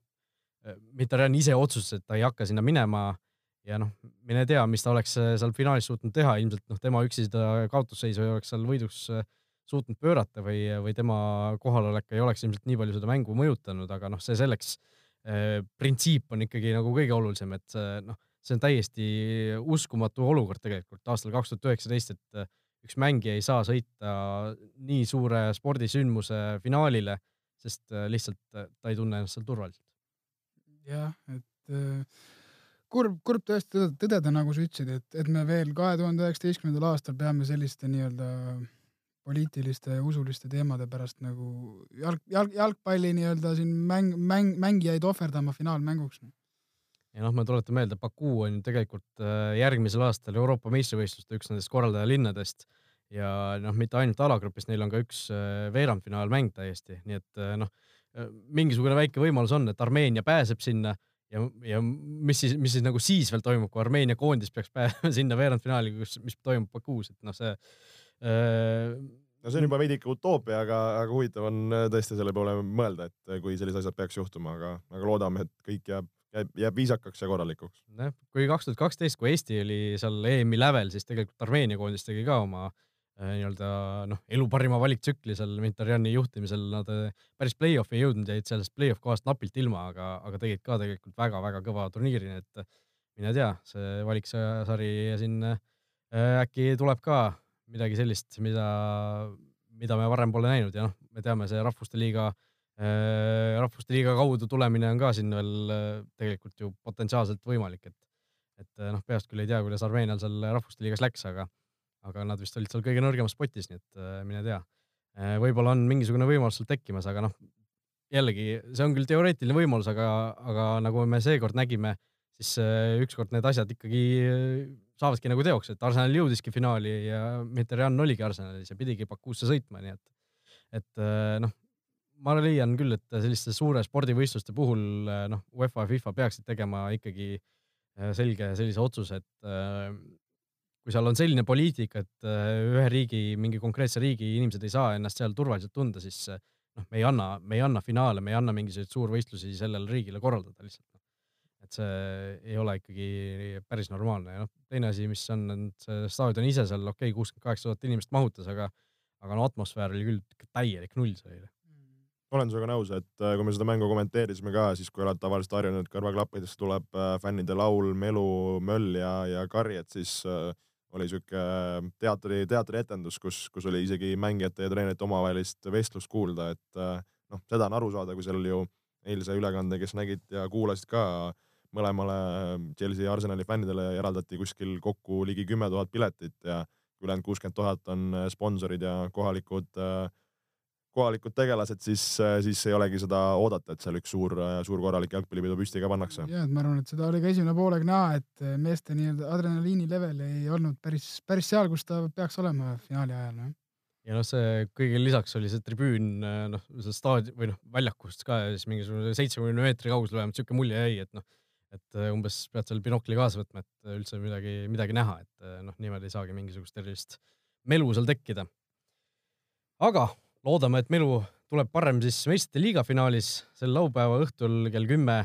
Speaker 2: Mitterrand ise otsustas, et ta ei hakka sinna minema ja noh, mine tea, mis ta oleks seal finaalis suutnud teha, ilmselt noh, tema üksi seda kaotusseisu ei oleks seal võiduks suutnud pöörata või, või tema kohalolek ei oleks ilmselt nii palju seda mängu mõjutanud, aga noh, see selleks printsiip on ikkagi nagu kõige olulisem, et noh, see on täiesti uskumatu olukord tegelikult aastal kaks tuhat üheksateist, et eh, üks mängija ei saa sõita nii suure spordisündmuse finaalile, sest eh, lihtsalt eh, ta ei tunne ennast seal turvaliselt.
Speaker 4: jah, et kurb, kurb tõesti tõdeda, nagu sa ütlesid, et, et me veel kahe tuhande üheksateistkümnendal aastal peame selliste nii-öelda poliitiliste ja usuliste teemade pärast nagu jalg, jalg, jalgpalli nii-öelda siin mäng, mäng, mängijaid ohverdama finaalmänguks.
Speaker 2: Ja noh, ma tuletan meelde, Baku on ju tegelikult äh, järgmisel aastal Euroopa meistrivõistluste üks nendest korraldajalinnadest ja noh, mitte ainult alagrupis, neil on ka üks äh, veerandfinaalmäng täiesti, nii et äh, noh, mingisugune väike võimalus on, et Armeenia pääseb sinna ja, ja mis siis, mis siis nagu siis veel toimub, kui Armeenia koondis peaks pääsema sinna veerandfinaali, kus, mis toimub Bakuus, et noh, see
Speaker 3: no see on juba veidike utoopia, aga, aga huvitav on tõesti selle poole mõelda, et kui sellised asjad peaks juhtuma, aga, aga loodame, et kõik jääb, jääb, jääb viisakaks ja korralikuks.
Speaker 2: jah, kui kaks tuhat kaksteist, kui Eesti oli seal EM-i lävel, siis tegelikult Armeenia koondis tegi ka oma äh, nii-öelda noh, elu parima valiktsükli seal Mintarjani juhtimisel, nad päris play-off'i ei jõudnud, jäid sellest play-off kohast napilt ilma, aga, aga tegid ka tegelikult väga-väga kõva turniiri, nii et mine tea, see valiksari siin äkki tuleb ka midagi sellist, mida, mida me varem pole näinud ja noh, me teame, see Rahvuste Liiga äh,, Rahvuste Liiga kaudu tulemine on ka siin veel äh, tegelikult ju potentsiaalselt võimalik, et, et äh, noh, peast küll ei tea, kuidas Armeenial seal Rahvuste Liigas läks, aga, aga nad vist olid seal kõige nõrgemas potis, nii et äh, mine tea äh,. võib-olla on mingisugune võimalus seal tekkimas, aga noh, jällegi see on küll teoreetiline võimalus, aga, aga nagu me seekord nägime, siis äh, ükskord need asjad ikkagi saavadki nagu teoks, et Arsenal jõudiski finaali ja Mitterrand oligi Arsenalis ja pidigi Bakuusse sõitma, nii et, et äh, noh, ma leian küll, et selliste suure spordivõistluste puhul noh, UEFA ja FIFA peaksid tegema ikkagi äh, selge sellise otsuse, et äh, kui seal on selline poliitika, et ühe riigi, mingi konkreetse riigi inimesed ei saa ennast seal turvaliselt tunda, siis noh, me ei anna, me ei anna finaale, me ei anna mingisuguseid suurvõistlusi sellele riigile korraldada lihtsalt et see ei ole ikkagi päris normaalne ja noh, teine asi, mis on, et see staadion ise seal okei okay,, kuuskümmend kaheksa tuhat inimest mahutas, aga, aga no atmosfäär oli küll täielik null see oli.
Speaker 3: Olen sinuga nõus, et äh, kui me seda mängu kommenteerisime ka, siis kui oled tavaliselt harjunud kõrvaklappidest tuleb äh, fännide laul, melu, möll ja, ja kari, et siis äh, oli sihuke teatri, teatrietendus, kus, kus oli isegi mängijate ja treenerite omavahelist vestlust kuulda, et noh, seda on aru saada, kui seal ju eilse ülekande, kes nägid ja kuulasid ka mõlemale Chelsea ja Arsenali fännidele eraldati kuskil kokku ligi kümme tuhat piletit ja ülejäänud kuuskümmend tuhat on sponsorid ja kohalikud, äh, kohalikud tegelased, siis, äh, siis ei olegi seda oodata, et seal üks suur, suur korralik jalgpallipidu püsti ka pannakse.
Speaker 4: ja, et ma arvan, et seda oli ka esimene poolega näha, et meeste nii-öelda adrenaliini level ei olnud päris, päris seal, kus ta peaks olema finaali ajal, noh
Speaker 2: ja noh, see kõigile lisaks oli see tribüün, noh, see staadion või noh, väljakust ka siis mingisugune seitsmekümne meetri kaugusel vähemalt siuke mulje jäi, et noh, et umbes pead seal binokli kaasa võtma, et üldse midagi, midagi näha, et noh, niimoodi ei saagi mingisugust erilist melu seal tekkida. aga loodame, et melu tuleb parem siis meistrite liiga finaalis sel laupäeva õhtul kell kümme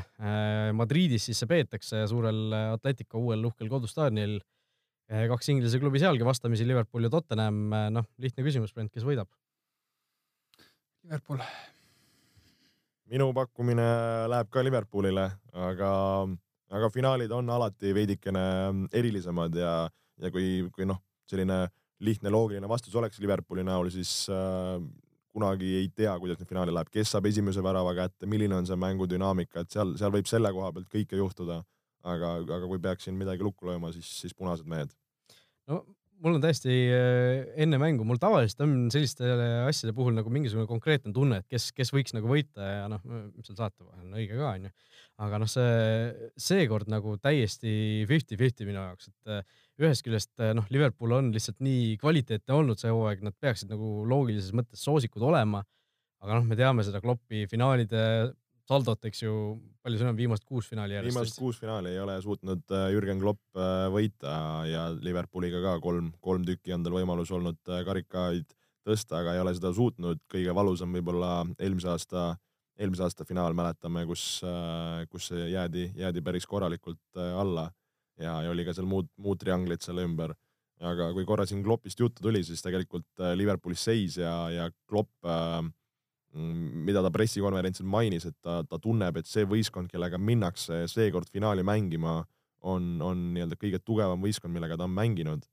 Speaker 2: Madridis siis see peetakse suurel Atletico uuel uhkel kodustaadionil. kaks Inglise klubi sealgi vastamisi, Liverpool ja Tottenham. noh, lihtne küsimus, Brent, kes võidab?
Speaker 4: Liverpool
Speaker 3: minu pakkumine läheb ka Liverpoolile, aga, aga finaalid on alati veidikene erilisemad ja, ja kui, kui noh, selline lihtne loogiline vastus oleks Liverpooli näol, siis äh, kunagi ei tea, kuidas nüüd finaali läheb, kes saab esimese värava kätte, milline on see mängu dünaamika, et seal, seal võib selle koha pealt kõike juhtuda. aga, aga kui peaks siin midagi lukku lööma, siis, siis punased mehed.
Speaker 2: no mul on täiesti äh, enne mängu, mul tavaliselt on selliste asjade puhul nagu mingisugune konkreetne tunne, et kes, kes võiks nagu võita ja noh, mis seal saate vahel on õige ka onju. aga noh, see seekord nagu täiesti fifty-fifty minu jaoks, et äh, ühest küljest äh, noh, Liverpool on lihtsalt nii kvaliteetne olnud see hooaeg, nad peaksid nagu loogilises mõttes soosikud olema. aga noh, me teame seda Kloppi finaalide saldot, eks ju, palju see on, viimased kuus finaali järjest?
Speaker 3: viimased kuus finaali ei ole suutnud äh, Jürgen Klopp võita ja Liverpooliga ka kolm, kolm tükki on tal võimalus olnud karikaid tõsta, aga ei ole seda suutnud. kõige valusam võib-olla eelmise aasta, eelmise aasta finaal mäletame, kus, kus jäädi, jäädi päris korralikult alla ja, ja oli ka seal muud, muud trianglid selle ümber aga kui korra siin Kloppist juttu tuli, siis tegelikult äh, Liverpoolis seis ja, ja Klopp, äh, mida ta pressikonverentsil mainis, et ta, ta tunneb, et see võistkond, kellega minnakse seekord finaali mängima, on, on nii-öelda kõige tugevam võistkond, millega ta on mänginud.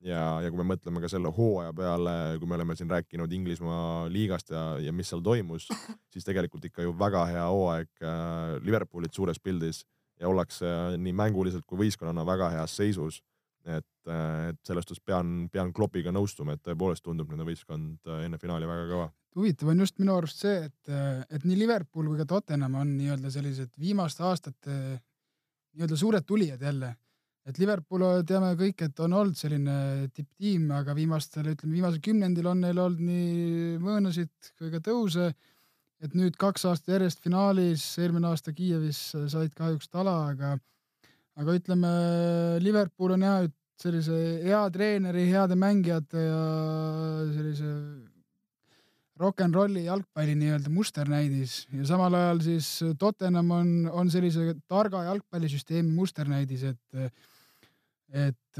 Speaker 3: ja, ja kui me mõtleme ka selle hooaja peale, kui me oleme siin rääkinud Inglismaa liigast ja, ja mis seal toimus, siis tegelikult ikka ju väga hea hooaeg äh, Liverpoolit suures pildis ja ollakse nii mänguliselt kui võistkonnana väga heas seisus et, äh, et selles suhtes pean, pean Kloppiga nõustuma, et tõepoolest tundub nende võistkond äh, enne finaali väga kõva.
Speaker 4: Huvitav on just minu arust see, et, et nii Liverpool kui ka Tottenham on nii-öelda sellised viimaste aastate nii-öelda suured tulijad jälle. et Liverpool teame kõik, et on olnud selline tipptiim, aga viimastel, ütleme viimasel kümnendil on neil olnud nii mõõnasid kui ka tõuse. et nüüd kaks aastat järjest finaalis, eelmine aasta Kiievis said kahjuks tala, aga aga ütleme, Liverpool on jah, sellise hea treeneri, heade mängijate ja sellise rock n rolli jalgpalli nii-öelda musternäidis ja samal ajal siis Tottenham on, on sellise targa jalgpallisüsteemi musternäidis, et et,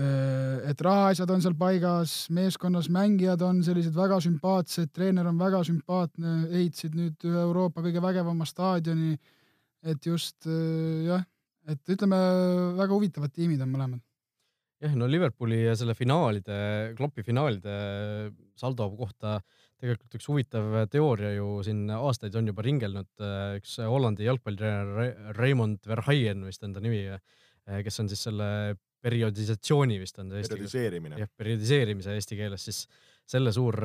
Speaker 4: et rahaasjad on seal paigas, meeskonnas mängijad on sellised väga sümpaatsed, treener on väga sümpaatne, ehitasid nüüd ühe Euroopa kõige vägevama staadioni. et just jah et ütleme, väga huvitavad tiimid on mõlemad.
Speaker 2: jah, no Liverpooli ja selle finaalide, Kloppi finaalide saldo kohta tegelikult üks huvitav teooria ju siin aastaid on juba ringelnud, üks Hollandi jalgpallitreener Raymond Verhaien vist on ta nimi, kes on siis selle periodisatsiooni vist on
Speaker 3: see eesti keeles. periodiseerimine.
Speaker 2: jah, periodiseerimise eesti keeles siis selle suur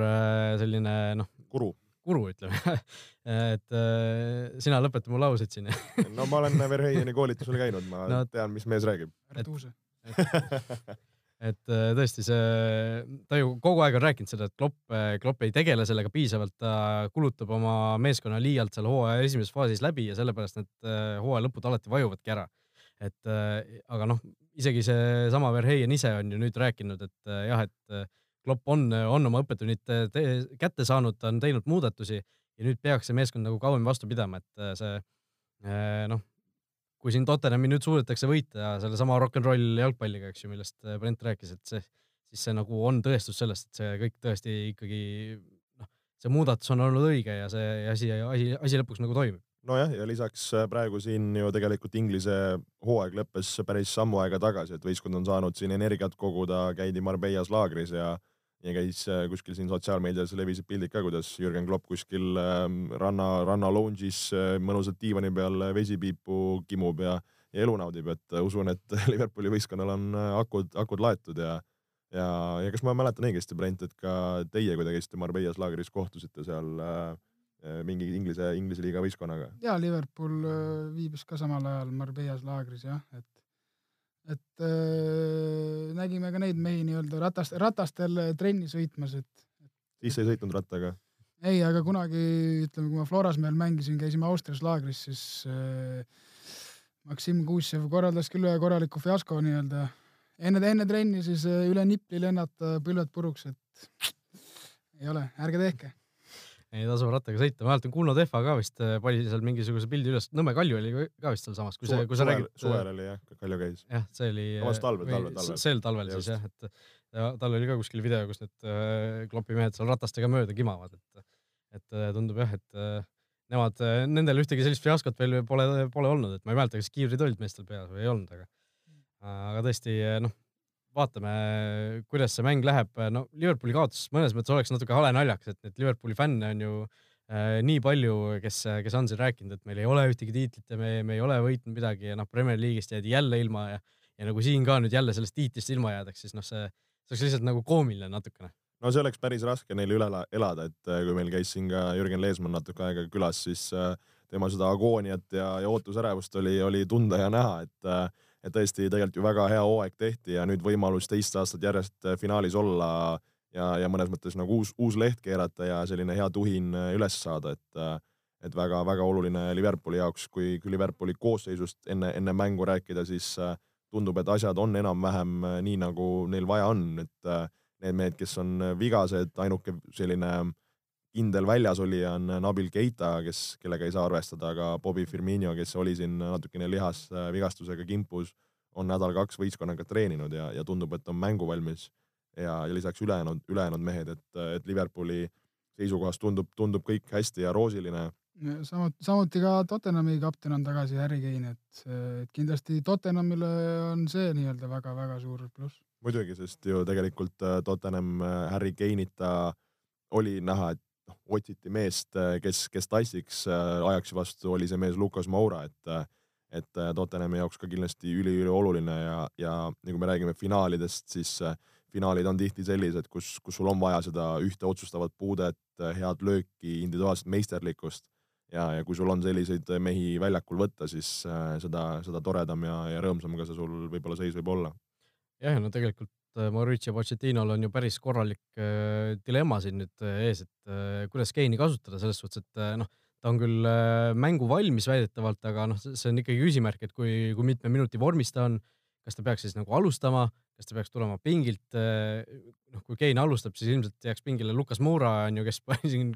Speaker 2: selline noh.
Speaker 3: kuru
Speaker 2: kuru, ütleme et äh, sina lõpeta mu laused siin
Speaker 3: no ma olen Verheieni koolitusel käinud, ma no, tean, mis mees räägib.
Speaker 4: et,
Speaker 2: et, äh, tõesti see, ta ju kogu aeg on rääkinud seda, et Klopp, äh, Klopp ei tegele sellega piisavalt, ta kulutab oma meeskonna liialt seal hooaja esimeses faasis läbi ja sellepärast need äh, hooaja lõpud alati vajuvadki ära. et aga noh, isegi seesama Verheyen ise on ju nüüd rääkinud, et jah, et Klopp on, on oma õppetunnid kätte saanud, ta on teinud muudatusi ja nüüd peaks see meeskond nagu kauem vastu pidama, et see noh, kui siin Tottenhami nüüd suudetakse võita sellesama rock n roll jalgpalliga, eks ju, millest äh, Brent rääkis, et see, siis see nagu on tõestus sellest, et see kõik tõesti ikkagi noh, see muudatus on olnud õige ja see asi, asi, asi lõpuks nagu toimib.
Speaker 3: Nojah, ja lisaks praegu siin ju tegelikult Inglise hooaeg lõppes päris sammu aega tagasi, et võistkond on saanud siin energiat koguda, käidi Marbellas laagris ja ja käis äh, kuskil siin sotsiaalmeedias levisid pildid ka, kuidas Jürgen Klopp kuskil ähm, ranna, ranna lounge'is äh, mõnusalt diivani peal vesipiipu kimub ja, ja elu naudib, et äh, usun, et Liverpooli võistkonnal on akud, akud laetud ja ja, ja kas ma mäletan õigesti, Brent, et ka teie, kui te käisite Marbellas laagris, kohtusite seal äh, mingi Inglise, Inglise liiga võistkonnaga?
Speaker 4: ja Liverpool viibis ka samal ajal Marbellas laagris jah, et et äh, nägime ka neid mehi nii-öelda ratast, ratastel trenni sõitmas, et.
Speaker 3: siis sa ei sõitnud rattaga?
Speaker 4: ei, aga kunagi ütleme, kui ma Florasmäel mängisin, käisime Austrias laagris, siis äh, Maksim Kuusjev korraldas küll ühe korraliku fiasko nii-öelda. enne, enne trenni siis äh, üle nipli lennata põlved puruks, et ei ole, ärge tehke
Speaker 2: ei tasu rattaga sõita, ma mäletan Kuno Tehva ka vist äh, pani seal mingisuguse pildi üles, Nõmme Kalju oli ka vist sealsamas, kui see, kui sa räägid.
Speaker 3: suvel oli jah, Kalju käis.
Speaker 2: jah, see oli.
Speaker 3: vabandust, talvel, talvel, talvel.
Speaker 2: sel talvel siis jah, et ja tal oli ka kuskil video, kus need äh, klopi mehed seal ratastega mööda kimavad, et, et äh, tundub jah, et äh, nemad, äh, nendel ühtegi sellist fiaskot veel pole, pole olnud, et ma ei mäleta, kas kiivrid olid meestel peas või ei olnud, aga, aga tõesti noh vaatame, kuidas see mäng läheb. no Liverpooli kaotus mõnes mõttes oleks natuke hale naljakas, et neid Liverpooli fänne on ju äh, nii palju, kes, kes on siin rääkinud, et meil ei ole ühtegi tiitlit ja me, me ei ole võitnud midagi ja noh, Premier League'ist jäädi jälle ilma ja, ja nagu siin ka nüüd jälle sellest tiitlist ilma jäädaks, siis noh, see, see oleks lihtsalt nagu koomiline natukene
Speaker 3: no see oleks päris raske neil üle elada, et äh, kui meil käis siin ka Jürgen Leesmann natuke aega külas, siis äh, tema seda agooniat ja, ja ootusärevust oli, oli tunda ja näha, et äh, et tõesti tegelikult ju väga hea hooaeg tehti ja nüüd võimalus teist aastat järjest äh, finaalis olla ja, ja mõnes mõttes nagu uus, uus leht keerata ja selline hea tuhin äh, üles saada, et äh, et väga-väga oluline Liverpooli jaoks, kui, kui Liverpooli koosseisust enne, enne mängu rääkida, siis äh, tundub, et asjad on enam-vähem äh, nii, nagu neil vaja on, et äh, need mehed, kes on vigased, ainuke selline kindel väljasolija on Nabil Keita, kes, kellega ei saa arvestada, aga Bobby Firmino, kes oli siin natukene lihasvigastusega kimpus, on nädal-kaks võistkonnaga treeninud ja, ja tundub, et on mänguvalmis ja, ja lisaks ülejäänud, ülejäänud mehed, et, et Liverpooli seisukohast tundub, tundub kõik hästi ja roosiline
Speaker 4: samuti, samuti ka Tottenhami kapten on tagasi, Harry Kane, et, et kindlasti Tottenhamile on see nii-öelda väga-väga suur pluss.
Speaker 3: muidugi, sest ju tegelikult äh, Tottenham äh, Harry Kane'ita oli näha, et noh, otsiti meest, äh, kes, kes tassiks ajaksi vastu, oli see mees Lukas Moura, et et Tottenhami jaoks ka kindlasti üliülioluline ja, ja, ja kui me räägime finaalidest, siis finaalid on tihti sellised, kus, kus sul on vaja seda ühte otsustavat puudet, head lööki, individuaalset meisterlikkust ja, ja kui sul on selliseid mehi väljakul võtta, siis äh, seda, seda toredam ja, ja rõõmsam ka see sul võib-olla seis võib olla.
Speaker 2: jah, no tegelikult äh, Mauricio Pochettinol on ju päris korralik äh, dilemma siin nüüd äh, ees, et äh, kuidas geeni kasutada selles suhtes, et äh, noh, ta on küll äh, mängu valmis väidetavalt, aga noh, see on ikkagi küsimärk, et kui, kui mitme minuti vormis ta on, kas ta peaks siis nagu alustama kas ta peaks tulema pingilt, noh, kui Kein alustab, siis ilmselt jääks pingile Lukas Moura onju, kes siin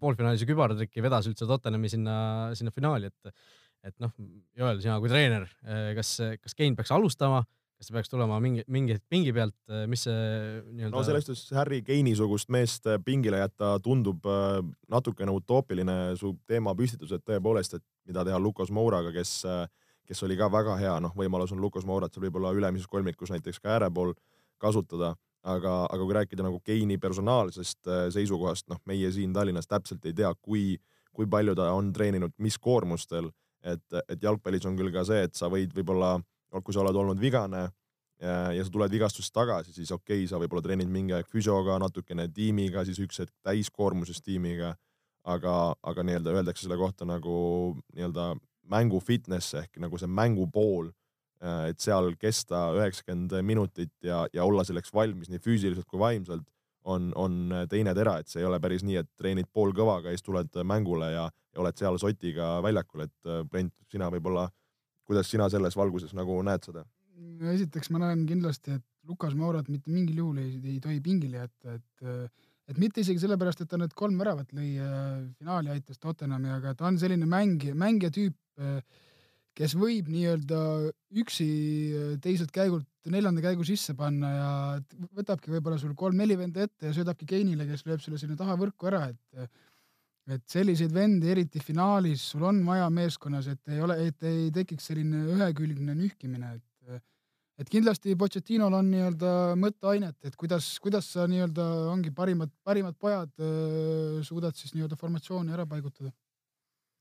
Speaker 2: poolfinaalis ju kübaratrikki vedas üldse Tottenhami sinna, sinna finaali, et, et noh, Joel, sina kui treener, kas, kas Kein peaks alustama, kas ta peaks tulema mingi, mingi pingi pealt, eh, mis see
Speaker 3: nii-öelda? no selles suhtes Harry Keini sugust meest pingile jätta tundub natukene utoopiline su teemapüstitus, et tõepoolest, et mida teha Lukas Mouraga, kes äh, kes oli ka väga hea, noh, võimalus on Lukas Mourat seal võib-olla ülemises kolmikus näiteks ka ääre pool kasutada, aga, aga kui rääkida nagu Keini personaalsest äh, seisukohast, noh, meie siin Tallinnas täpselt ei tea, kui, kui palju ta on treeninud, mis koormustel, et, et jalgpallis on küll ka see, et sa võid võib-olla, kui sa oled olnud vigane ja, ja sa tuled vigastusest tagasi, siis okei okay,, sa võib-olla treenid mingi aeg füsioga, natukene tiimiga, siis üks hetk täiskoormuses tiimiga, aga, aga nii-öelda öeldakse selle kohta nagu nii-öelda mängu fitness ehk nagu see mängu pool, äh, et seal kesta üheksakümmend minutit ja, ja olla selleks valmis nii füüsiliselt kui vaimselt, on, on teine tera, et see ei ole päris nii, et treenid pool kõvaga ja siis tuled mängule ja, ja oled seal sotiga väljakul, et äh, Brent, sina võib-olla, kuidas sina selles valguses nagu näed seda?
Speaker 4: esiteks ma näen kindlasti, et Lukas Maurat mitte mingil juhul ei, ei tohi pingile jätta, et et mitte isegi sellepärast, et ta need kolm väravat lõi finaali aitas Tottenhami, aga ta on selline mängija, mängija tüüp, kes võib nii-öelda üksi teiselt käigult neljanda käigu sisse panna ja võtabki võib-olla sul kolm-neli venda ette ja söödabki Keinile, kes lööb selle sinna taha võrku ära, et et selliseid vendi, eriti finaalis, sul on vaja meeskonnas, et ei ole, et ei tekiks selline ühekülgne nühkimine, et et kindlasti Pochettinol on nii-öelda mõtteainet, et kuidas, kuidas sa nii-öelda ongi parimad, parimad pojad suudad siis nii-öelda formatsiooni ära paigutada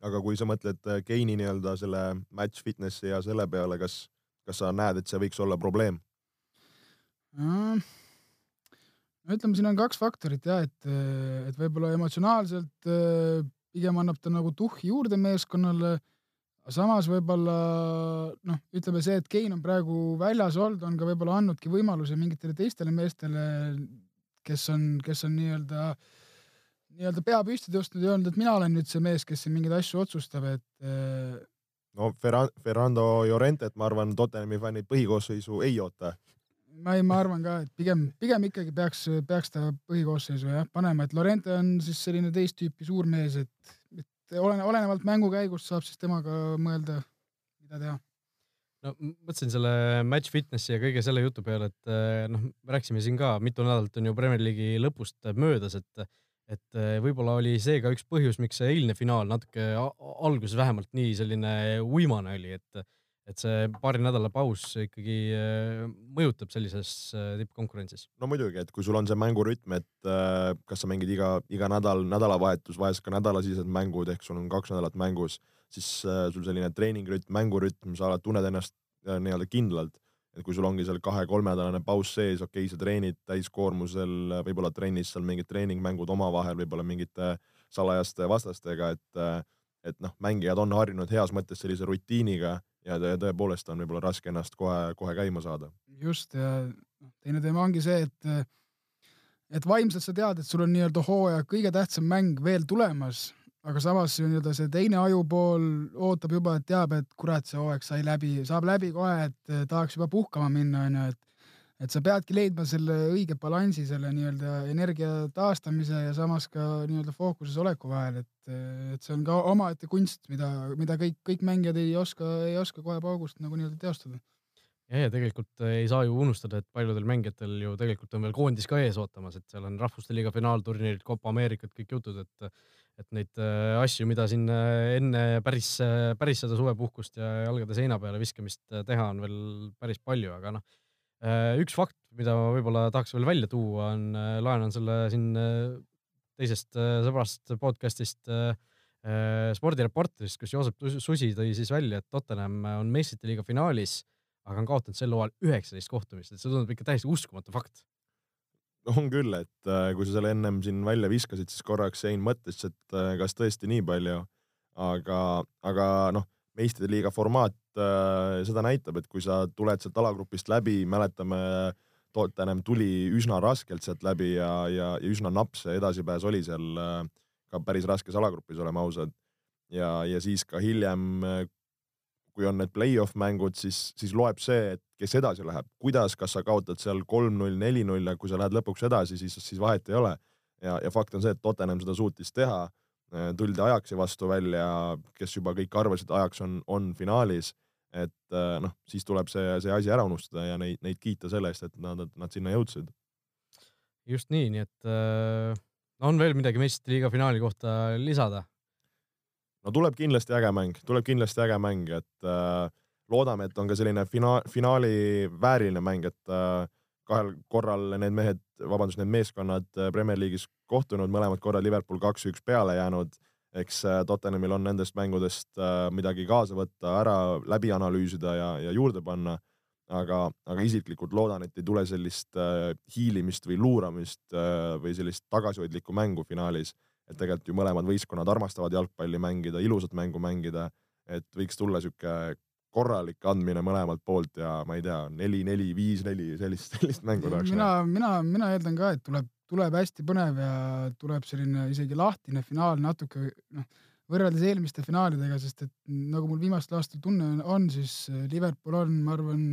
Speaker 3: aga kui sa mõtled äh, Keini nii-öelda selle match fitness'i ja selle peale, kas, kas sa näed, et see võiks olla probleem
Speaker 4: mm.? No ütleme, siin on kaks faktorit ja et, et võib-olla emotsionaalselt äh, pigem annab ta nagu tuhhi juurde meeskonnale. samas võib-olla noh, ütleme see, et Kein on praegu väljas olnud, on ka võib-olla andnudki võimaluse mingitele teistele meestele, kes on, kes on nii-öelda äh, nii-öelda pea püsti tõstnud ja öelnud, et mina olen nüüd see mees, kes siin mingeid asju otsustab, et. Äh,
Speaker 3: no Ferran-, Ferrando Llorentet, ma arvan, Tottenhami fännid põhikoosseisu ei oota.
Speaker 4: Ma ei, ma arvan ka, et pigem, pigem ikkagi peaks, peaks ta põhikoosseisu jah panema, et Lorente on siis selline teist tüüpi suur mees, et, et olene, olenevalt mängu käigust saab siis temaga mõelda, mida teha.
Speaker 2: No mõtlesin selle match fitnessi ja kõige selle jutu peale, et äh, noh, rääkisime siin ka, mitu nädalat on ju Premier League'i lõpust möödas, et et äh, võib-olla oli see ka üks põhjus, miks see eilne finaal natuke alguses vähemalt nii selline uimane oli, et, et see paari nädala paus ikkagi äh, mõjutab sellises äh, tippkonkurentsis.
Speaker 3: no muidugi, et kui sul on see mängurütm, et kas sa mängid iga, iga nädal, nädalavahetus, vahest ka nädalasisesed mängud ehk sul on kaks nädalat mängus, siis sul selline treeningrütm, mängurütm, sa tunned ennast nii-öelda kindlalt et kui sul ongi seal kahe-kolmenädalane paus sees, okei okay,, sa treenid täiskoormusel, võib-olla trennis seal mingid treeningmängud omavahel, võib-olla mingite salajaste vastastega, et et noh, mängijad on harjunud heas mõttes sellise rutiiniga ja tõepoolest on võib-olla raske ennast kohe, kohe käima saada.
Speaker 4: just ja noh, teine teema ongi see, et et vaimselt sa tead, et sul on nii-öelda hooaja kõige tähtsam mäng veel tulemas aga samas nii-öelda see teine ajupool ootab juba, et teab, et kurat, see hooaeg sai läbi, saab läbi kohe, et tahaks juba puhkama minna, onju, et et sa peadki leidma selle õige balansi selle nii-öelda energia taastamise ja samas ka nii-öelda fookuses oleku vahel, et, et see on ka omaette kunst, mida, mida kõik, kõik mängijad ei oska, ei oska kohe paugust nagu nii-öelda teostada.
Speaker 2: ja, ja tegelikult ei saa ju unustada, et paljudel mängijatel ju tegelikult on veel koondis ka ees ootamas, et seal on Rahvuste Liiga finaalturniirid, Copa Ameerikat, kõik jutud, et et neid äh, asju, mida siin äh, enne päris, päris seda suvepuhkust ja jalgade seina peale viskamist teha, on veel päris palju, aga noh üks fakt, mida ma võib-olla tahaks veel välja tuua, on, äh, laenan selle siin äh, teisest sõbrast podcast'ist spordireporterist, kus Joosep Susi tõi siis välja, et Tottenham on meistrite liiga finaalis, aga on kaotanud sel hooajal üheksateist kohtumist, et see tundub ikka täiesti uskumatu fakt.
Speaker 3: on küll, et kui sa selle ennem siin välja viskasid, siis korraks jäin mõttesse, et kas tõesti nii palju, aga, aga noh meistrite liiga formaat äh, seda näitab, et kui sa tuled sealt alagrupist läbi, mäletame, Tottenham tuli üsna raskelt sealt läbi ja, ja, ja üsna napp see edasipääs oli seal äh, ka päris raskes alagrupis, oleme ausad. ja, ja siis ka hiljem, äh, kui on need play-off mängud, siis, siis loeb see, et kes edasi läheb, kuidas, kas sa kaotad seal kolm-null, neli-null ja kui sa lähed lõpuks edasi, siis, siis vahet ei ole. ja, ja fakt on see, et Tottenham seda suutis teha tuldi Ajaxi vastu välja, kes juba kõik arvasid, Ajax on, on finaalis. et äh, noh, siis tuleb see, see asi ära unustada ja neid, neid kiita selle eest, et nad, nad sinna jõudsid.
Speaker 2: just nii, nii et äh, on veel midagi meistrite liiga finaali kohta lisada?
Speaker 3: no tuleb kindlasti äge mäng, tuleb kindlasti äge mäng, et äh, loodame, et on ka selline fina-, finaali vääriline mäng, et äh, kahel korral need mehed, vabandust, need meeskonnad äh, Premier League'is kohtunud, mõlemad korrad Liverpool kaks-üks peale jäänud. eks äh, Tottenhamil on nendest mängudest äh, midagi kaasa võtta, ära läbi analüüsida ja, ja juurde panna. aga, aga isiklikult loodan, et ei tule sellist hiilimist või luuramist või sellist tagasihoidlikku mängu finaalis. et tegelikult ju mõlemad võistkonnad armastavad jalgpalli mängida, ilusat mängu mängida, et võiks tulla sihuke korralik andmine mõlemalt poolt ja ma ei tea, neli-neli, viis-neli, sellist, sellist mängu tahaks
Speaker 4: mina, mina, mina eeldan ka, et tuleb, tuleb hästi põnev ja tuleb selline isegi lahtine finaal natuke noh, võrreldes eelmiste finaalidega, sest et nagu mul viimastel aastatel tunne on, on, siis Liverpool on, ma arvan,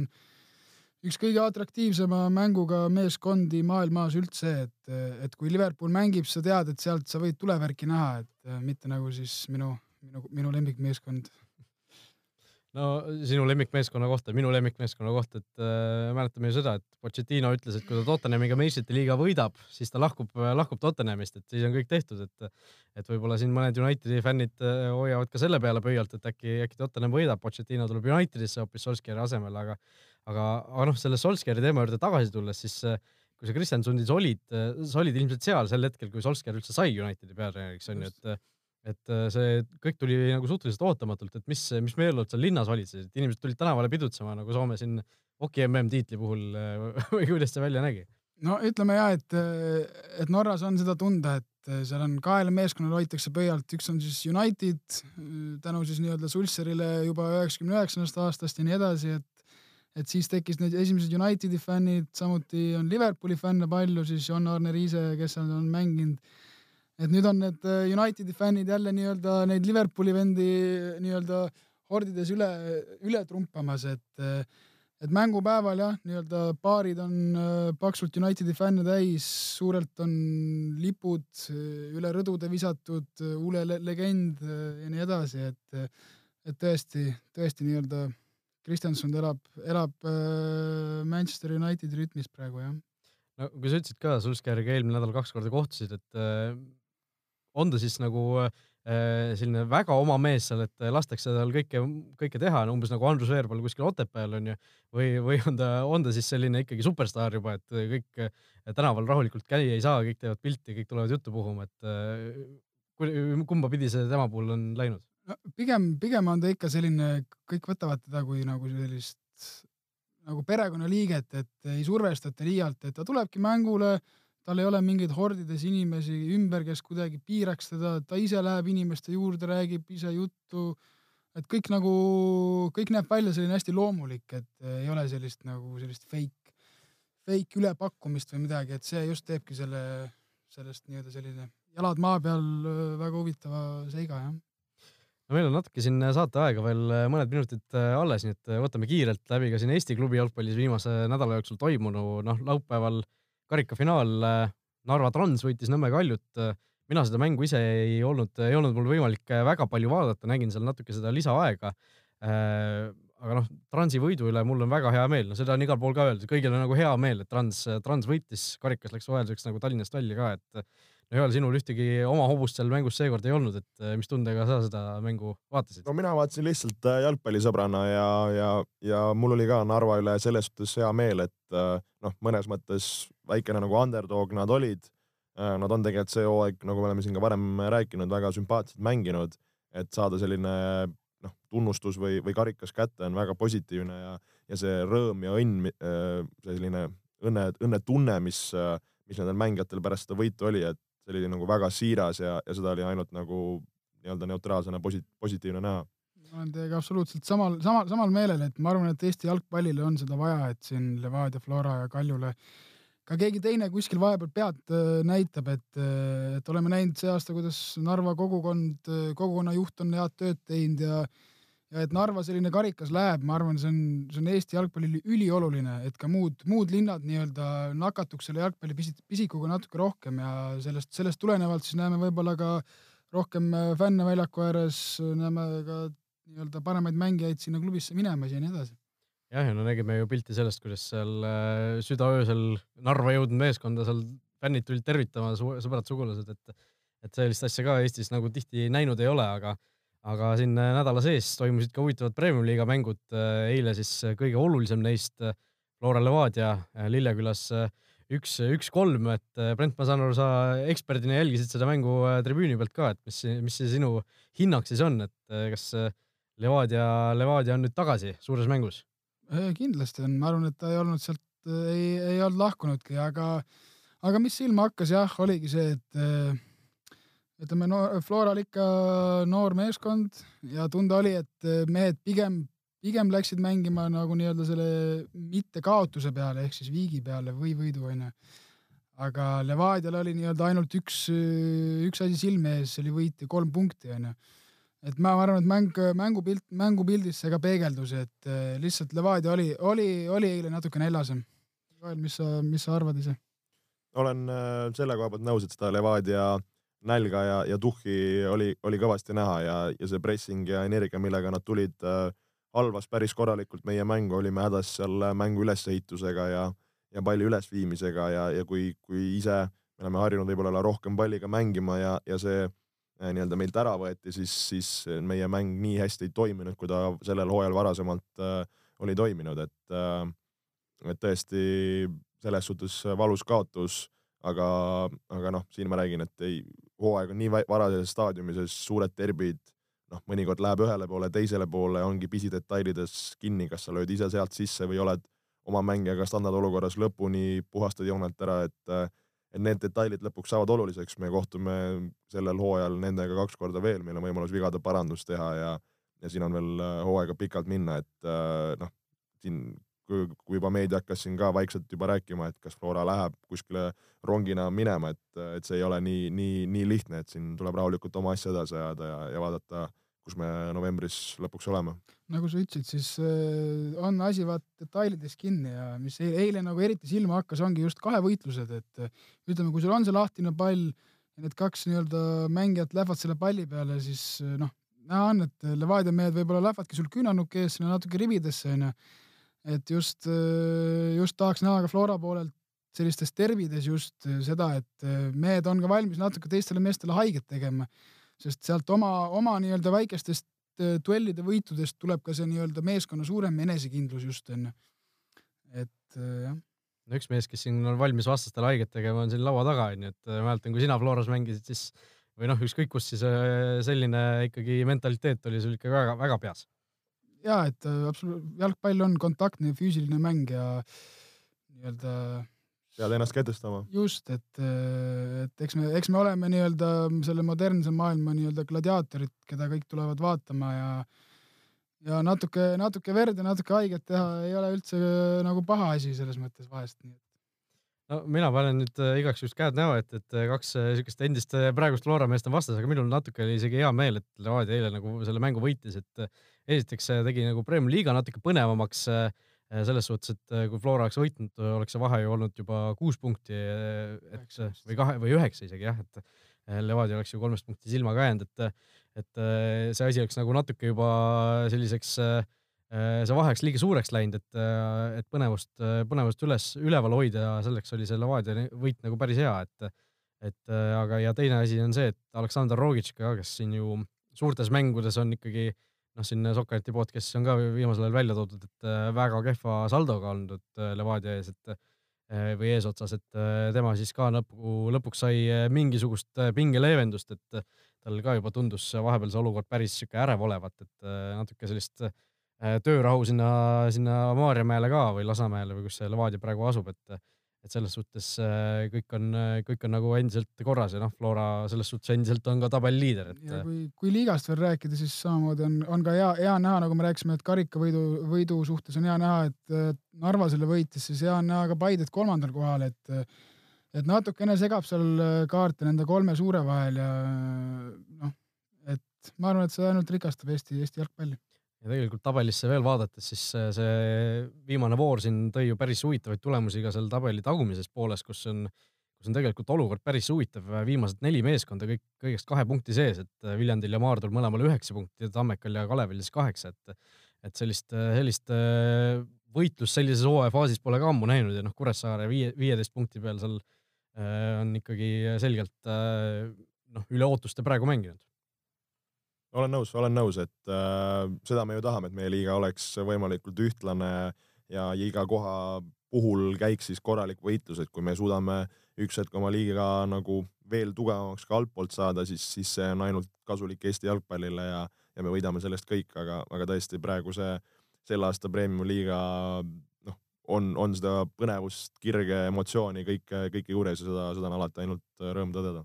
Speaker 4: üks kõige atraktiivsema mänguga meeskondi maailmas üldse, et, et kui Liverpool mängib, sa tead, et sealt sa võid tulevärki näha, et mitte nagu siis minu, minu, minu lemmikmeeskond
Speaker 2: no sinu lemmikmeeskonna kohta, minu lemmikmeeskonna kohta, et äh, mäletame ju seda, et Pochettino ütles, et kui ta Tottenhamiga meistrite liiga võidab, siis ta lahkub, lahkub Tottenhamist, et siis on kõik tehtud, et et võib-olla siin mõned Unitedi fännid äh, hoiavad ka selle peale pöialt, et äkki, äkki Tottenham võidab, Pochettino tuleb Unitedisse hoopis Solskjaeri asemel, aga aga, aga noh, selle Solskjaeri teema juurde tagasi tulles, siis äh, kui sa Kristjansundis olid, äh, sa olid ilmselt seal sel hetkel, kui Solskjaer üldse sai Unitedi peatreeneriks onju, et et äh, see kõik tuli nagu suhteliselt ootamatult, et mis, mis meeleolud seal linnas valitsesid, inimesed tulid tänavale pidutsema nagu Soome siin hoki mm tiitli puhul äh, või kuidas see välja nägi?
Speaker 4: no ütleme ja, et, et Norras on seda tunda, et seal on kahele meeskonnale hoitakse pöialt, üks on siis United tänu siis nii-öelda Sulserile juba üheksakümne üheksandast aastast ja nii edasi, et et siis tekkis need esimesed Unitedi fännid, samuti on Liverpooli fänne palju, siis Jon-Arne Riise, kes seal on mänginud et nüüd on need äh, Unitedi fännid jälle nii-öelda neid Liverpooli vendi nii-öelda hordides üle, üle trumpamas, et äh, et mängupäeval jah, nii-öelda baarid on äh, paksult Unitedi fänne täis, suurelt on lipud üle rõdude visatud, Ule legend ja nii edasi, et et tõesti, tõesti nii-öelda Kristjanson elab, elab Manchester Unitedi rütmis praegu jah.
Speaker 2: no kui sa ütlesid ka, Sulskjäriga eelmine nädal kaks korda kohtusid, et on ta siis nagu äh, selline väga oma mees seal, et lastakse tal kõike, kõike teha, umbes nagu Andrus Veerpalu kuskil Otepääl onju, või, või on ta, on ta siis selline ikkagi superstaar juba, et kõik äh, tänaval rahulikult käia ei saa, kõik teevad pilti, kõik tulevad juttu puhuma, et äh, kumba pidi see tema puhul on läinud?
Speaker 4: no pigem, pigem on ta ikka selline, kõik võtavad teda kui nagu sellist nagu perekonnaliiget, et ei survestata liialt, et ta tulebki mängule tal ei ole mingeid hordides inimesi ümber, kes kuidagi piiraks teda, ta ise läheb inimeste juurde, räägib ise juttu. et kõik nagu, kõik näeb välja selline hästi loomulik, et ei ole sellist nagu sellist fake, fake ülepakkumist või midagi, et see just teebki selle, sellest nii-öelda selline jalad maa peal, väga huvitava seiga jah
Speaker 2: no meil on natuke siin saateaega veel mõned minutid alles, nii et võtame kiirelt läbi ka siin Eesti klubi jalgpallis viimase nädala jooksul toimunu, noh laupäeval karikafinaal Narva Trans võitis Nõmme Kaljut. mina seda mängu ise ei olnud, ei olnud mul võimalik väga palju vaadata, nägin seal natuke seda lisaaega. aga noh, Transi võidu üle mul on väga hea meel, no seda on igal pool ka öeldud, kõigil on nagu hea meel, et Trans, Trans võitis, karikas läks vahelduseks nagu Tallinnast välja ka, et no Joel, sinul ühtegi oma hobust seal mängus seekord ei olnud, et äh, mis tundega sa seda mängu vaatasid?
Speaker 3: no mina vaatasin lihtsalt äh, jalgpallisõbrana ja, ja, ja mul oli ka Narva üle selles suhtes hea meel, et äh, noh, mõnes mõttes väikene nagu underdog nad olid. Nad on tegelikult see hooaeg, nagu me oleme siin ka varem rääkinud, väga sümpaatselt mänginud, et saada selline noh, tunnustus või, või karikas kätte on väga positiivne ja, ja see rõõm ja õnn, selline õnne, õnnetunne, mis, mis nendel mängijatel pärast seda võitu oli, et see oli nagu väga siiras ja, ja seda oli ainult nagu nii-öelda neutraalsena posi-, positiivne näha.
Speaker 4: ma olen teiega absoluutselt samal, samal, samal meelel, et ma arvan, et Eesti jalgpallile on seda vaja, et siin Levadia, Flora ja Kaljule ka keegi teine kuskil vahepeal pead äh, näitab, et, äh, et oleme näinud see aasta, kuidas Narva kogukond, äh, kogukonna juht on head tööd teinud ja ja et Narva selline karikas läheb, ma arvan, see on, see on Eesti jalgpallile ülioluline, et ka muud, muud linnad nii-öelda nakatuks selle jalgpalli pisikuga natuke rohkem ja sellest, sellest tulenevalt siis näeme võib-olla ka rohkem äh, fänne väljaku ääres, näeme ka nii-öelda paremaid mängijaid sinna klubisse minemas ja nii edasi.
Speaker 2: jah, ja no nägime ju pilti sellest, kuidas seal äh, südaöösel Narva jõudnud meeskonda seal fännid tulid tervitama, sõbrad-sugulased, et et sellist asja ka Eestis nagu tihti näinud ei ole, aga aga siin äh, nädala sees toimusid ka huvitavad premium-liiga mängud. Äh, eile siis äh, kõige olulisem neist Flora Levadia Lillekülas üks, üks-kolm, et Brent, ma saan aru, sa eksperdina jälgisid seda mängu tribüüni pealt ka, et mis, mis see sinu hinnang siis on, et kas Levadia, Levadia on nüüd tagasi suures mängus?
Speaker 4: kindlasti on, ma arvan, et ta ei olnud sealt, ei, ei olnud lahkunudki, aga, aga mis silma hakkas jah, oligi see, et ütleme no Floral ikka noor meeskond ja tunda oli, et eh, mehed pigem, pigem läksid mängima nagu nii-öelda selle mitte kaotuse peale ehk siis viigi peale või võidu onju. aga Levadial oli nii-öelda ainult üks, üks asi silme ees, see oli võit ja kolm punkti onju. et ma arvan, et mäng, mängupilt, mängupildis see ka peegeldus, et eh, lihtsalt Levadia oli, oli, oli eile natuke näljasem. Kael, mis sa, mis sa arvad ise?
Speaker 3: olen eh, selle koha pealt nõus, et seda Levadia nälga ja, ja tuhhi oli, oli kõvasti näha ja, ja see pressing ja energia, millega nad tulid äh,, halvas päris korralikult meie mängu, olime hädas seal mängu ülesehitusega ja, ja palli ülesviimisega ja, ja kui, kui ise me oleme harjunud võib-olla rohkem palliga mängima ja, ja see äh, nii-öelda meilt ära võeti, siis, siis meie mäng nii hästi ei toiminud, kui ta sellel hooajal varasemalt äh, oli toiminud, et äh,, et tõesti selles suhtes valus kaotus aga, aga noh, siin ma räägin, et ei, hooaeg on nii varases staadiumis, suured derbid, noh, mõnikord läheb ühele poole, teisele poole, ongi pisidetailides kinni, kas sa lööd ise sealt sisse või oled oma mängijaga standardolukorras lõpuni puhastad joonelt ära, et et need detailid lõpuks saavad oluliseks, me kohtume sellel hooajal nendega kaks korda veel, meil on võimalus vigade parandust teha ja ja siin on veel hooaega pikalt minna, et noh, siin kui, juba meedia hakkas siin ka vaikselt juba rääkima, et kas Flora läheb kuskile rongina minema, et, et see ei ole nii, nii, nii lihtne, et siin tuleb rahulikult oma asja edasi ajada ja, ja vaadata, kus me novembris lõpuks oleme.
Speaker 4: nagu sa ütlesid, siis äh, on asi vaat detailides kinni ja mis eile, eile nagu eriti silma hakkas, ongi just kahevõitlused, et ütleme, kui sul on see lahtine pall ja need kaks nii-öelda mängijat lähevad selle palli peale, siis noh, näha on, et Levadia mehed võib-olla lähevadki sul küünanuki ees sinna natuke ribidesse onju et just, äh, just tahaks näha ka Flora poolelt sellistes tervides just äh, seda, et äh, mehed on ka valmis natuke teistele meestele haiget tegema, sest sealt oma, oma nii-öelda väikestest duellide võitudest tuleb ka see nii-öelda meeskonna suurem enesekindlus just onju. et jah.
Speaker 2: No üks mees, kes siin on valmis vastastele haiget tegema, on siin laua taga onju, et mäletan, kui sina Floras mängisid, siis või noh, ükskõik kus, siis selline ikkagi mentaliteet oli sul ikka väga, väga peas
Speaker 4: ja et äh, absoluutselt jalgpall on kontaktne füüsiline mäng ja nii-öelda.
Speaker 3: pead ennast kehtestama.
Speaker 4: just, et, äh, et eks me, eks me oleme nii-öelda selle modernse maailma nii-öelda gladiaatorid, keda kõik tulevad vaatama ja ja natuke, natuke verd ja natuke haiget teha ei ole üldse äh, nagu paha asi selles mõttes vahest, nii et
Speaker 2: no mina panen nüüd igaks juhuks käed näo ette, et kaks siukest endist praegust Flora meest on vastas, aga minul natuke oli isegi hea meel, et Levadia eile nagu selle mängu võitis, et esiteks tegi nagu Premiumi liiga natuke põnevamaks selles suhtes, et kui Flora oleks võitnud, oleks see vahe ju olnud juba kuus punkti, et või kahe või üheksa isegi jah, et Levadia oleks ju kolmest punkti silma ka jäänud, et, et see asi oleks nagu natuke juba selliseks äh, Äh, see vahe oleks liiga suureks läinud, et, äh, et põnevust, äh, põnevust üles, üleval hoida ja selleks oli see Levadia võit nagu päris hea, et, et aga, ja teine asi on see, et Aleksandr Rogitš ka, kes siin ju suurtes mängudes on ikkagi noh, siin Sokranti podcast'is on ka viimasel ajal välja toodud, et väga kehva saldoga olnud Levadia ees, et või eesotsas, et tema siis ka lõpu, lõpuks sai mingisugust pingeleevendust, et tal ka juba tundus vahepeal see olukord päris sihuke ärev olevat, et natuke sellist Äh, töörahu sinna, sinna Maarjamäele ka või Lasnamäele või kus see Levadia praegu asub, et et selles suhtes äh, kõik on, kõik on nagu endiselt korras ja noh, Flora selles suhtes endiselt on ka tabeli liider, et.
Speaker 4: ja kui, kui liigast veel rääkida, siis samamoodi on, on ka hea, hea näha, nagu me rääkisime, et karikavõidu, võidu suhtes on hea näha, et Narva selle võitis, siis hea on näha ka Paidet kolmandal kohal, et et natukene segab seal kaarte nende kolme suure vahel ja noh, et ma arvan, et see ainult rikastab Eesti, Eesti jalgpalli
Speaker 2: ja tegelikult tabelisse veel vaadates, siis see viimane voor siin tõi ju päris huvitavaid tulemusi ka seal tabeli tagumises pooles, kus on, kus on tegelikult olukord päris huvitav, viimased neli meeskonda kõik kõigest kahe punkti sees, et Viljandil ja Maardul mõlemal üheksa punkti, Tammekal ja Kalevil siis kaheksa, et et sellist, sellist võitlust sellises hooaja faasis pole ka ammu näinud ja noh, Kuressaare viie, viieteist punkti peal seal on ikkagi selgelt noh, üle ootuste praegu mänginud
Speaker 3: olen nõus, olen nõus, et äh, seda me ju tahame, et meie liiga oleks võimalikult ühtlane ja iga koha puhul käiks siis korralik võitlus, et kui me suudame üks hetk oma liiga nagu veel tugevamaks ka altpoolt saada, siis, siis see on ainult kasulik Eesti jalgpallile ja, ja me võidame sellest kõik, aga, aga tõesti praegu see selle aasta Premiumi liiga noh, on, on seda põnevust, kirge, emotsiooni kõike, kõike juures ja seda, seda on alati ainult rõõm tõdeda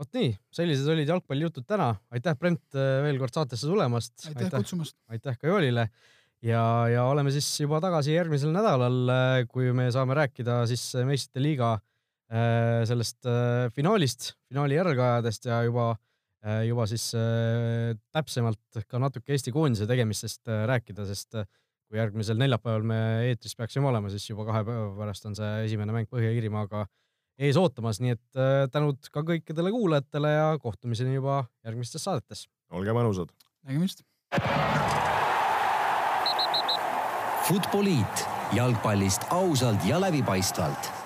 Speaker 2: vot nii, sellised olid jalgpallijutud täna. aitäh, Brent, äh, veel kord saatesse tulemast.
Speaker 4: aitäh, kutsumast.
Speaker 2: aitäh ka Joolile ja, ja oleme siis juba tagasi järgmisel nädalal, äh, kui me saame rääkida siis meistrite liiga sellest finaalist, finaali järelkajadest ja juba, juba siis täpsemalt ka natuke Eesti koondise tegemistest rääkida, sest kui järgmisel neljapäeval me eetris peaksime olema, siis juba kahe päeva pärast on see esimene mäng Põhja-Iirimaaga ees ootamas, nii et äh, tänud ka kõikidele kuulajatele ja kohtumiseni juba järgmistes saadetes.
Speaker 3: olge mõnusad.
Speaker 4: nägemist.
Speaker 1: Futboliit jalgpallist ausalt ja läbipaistvalt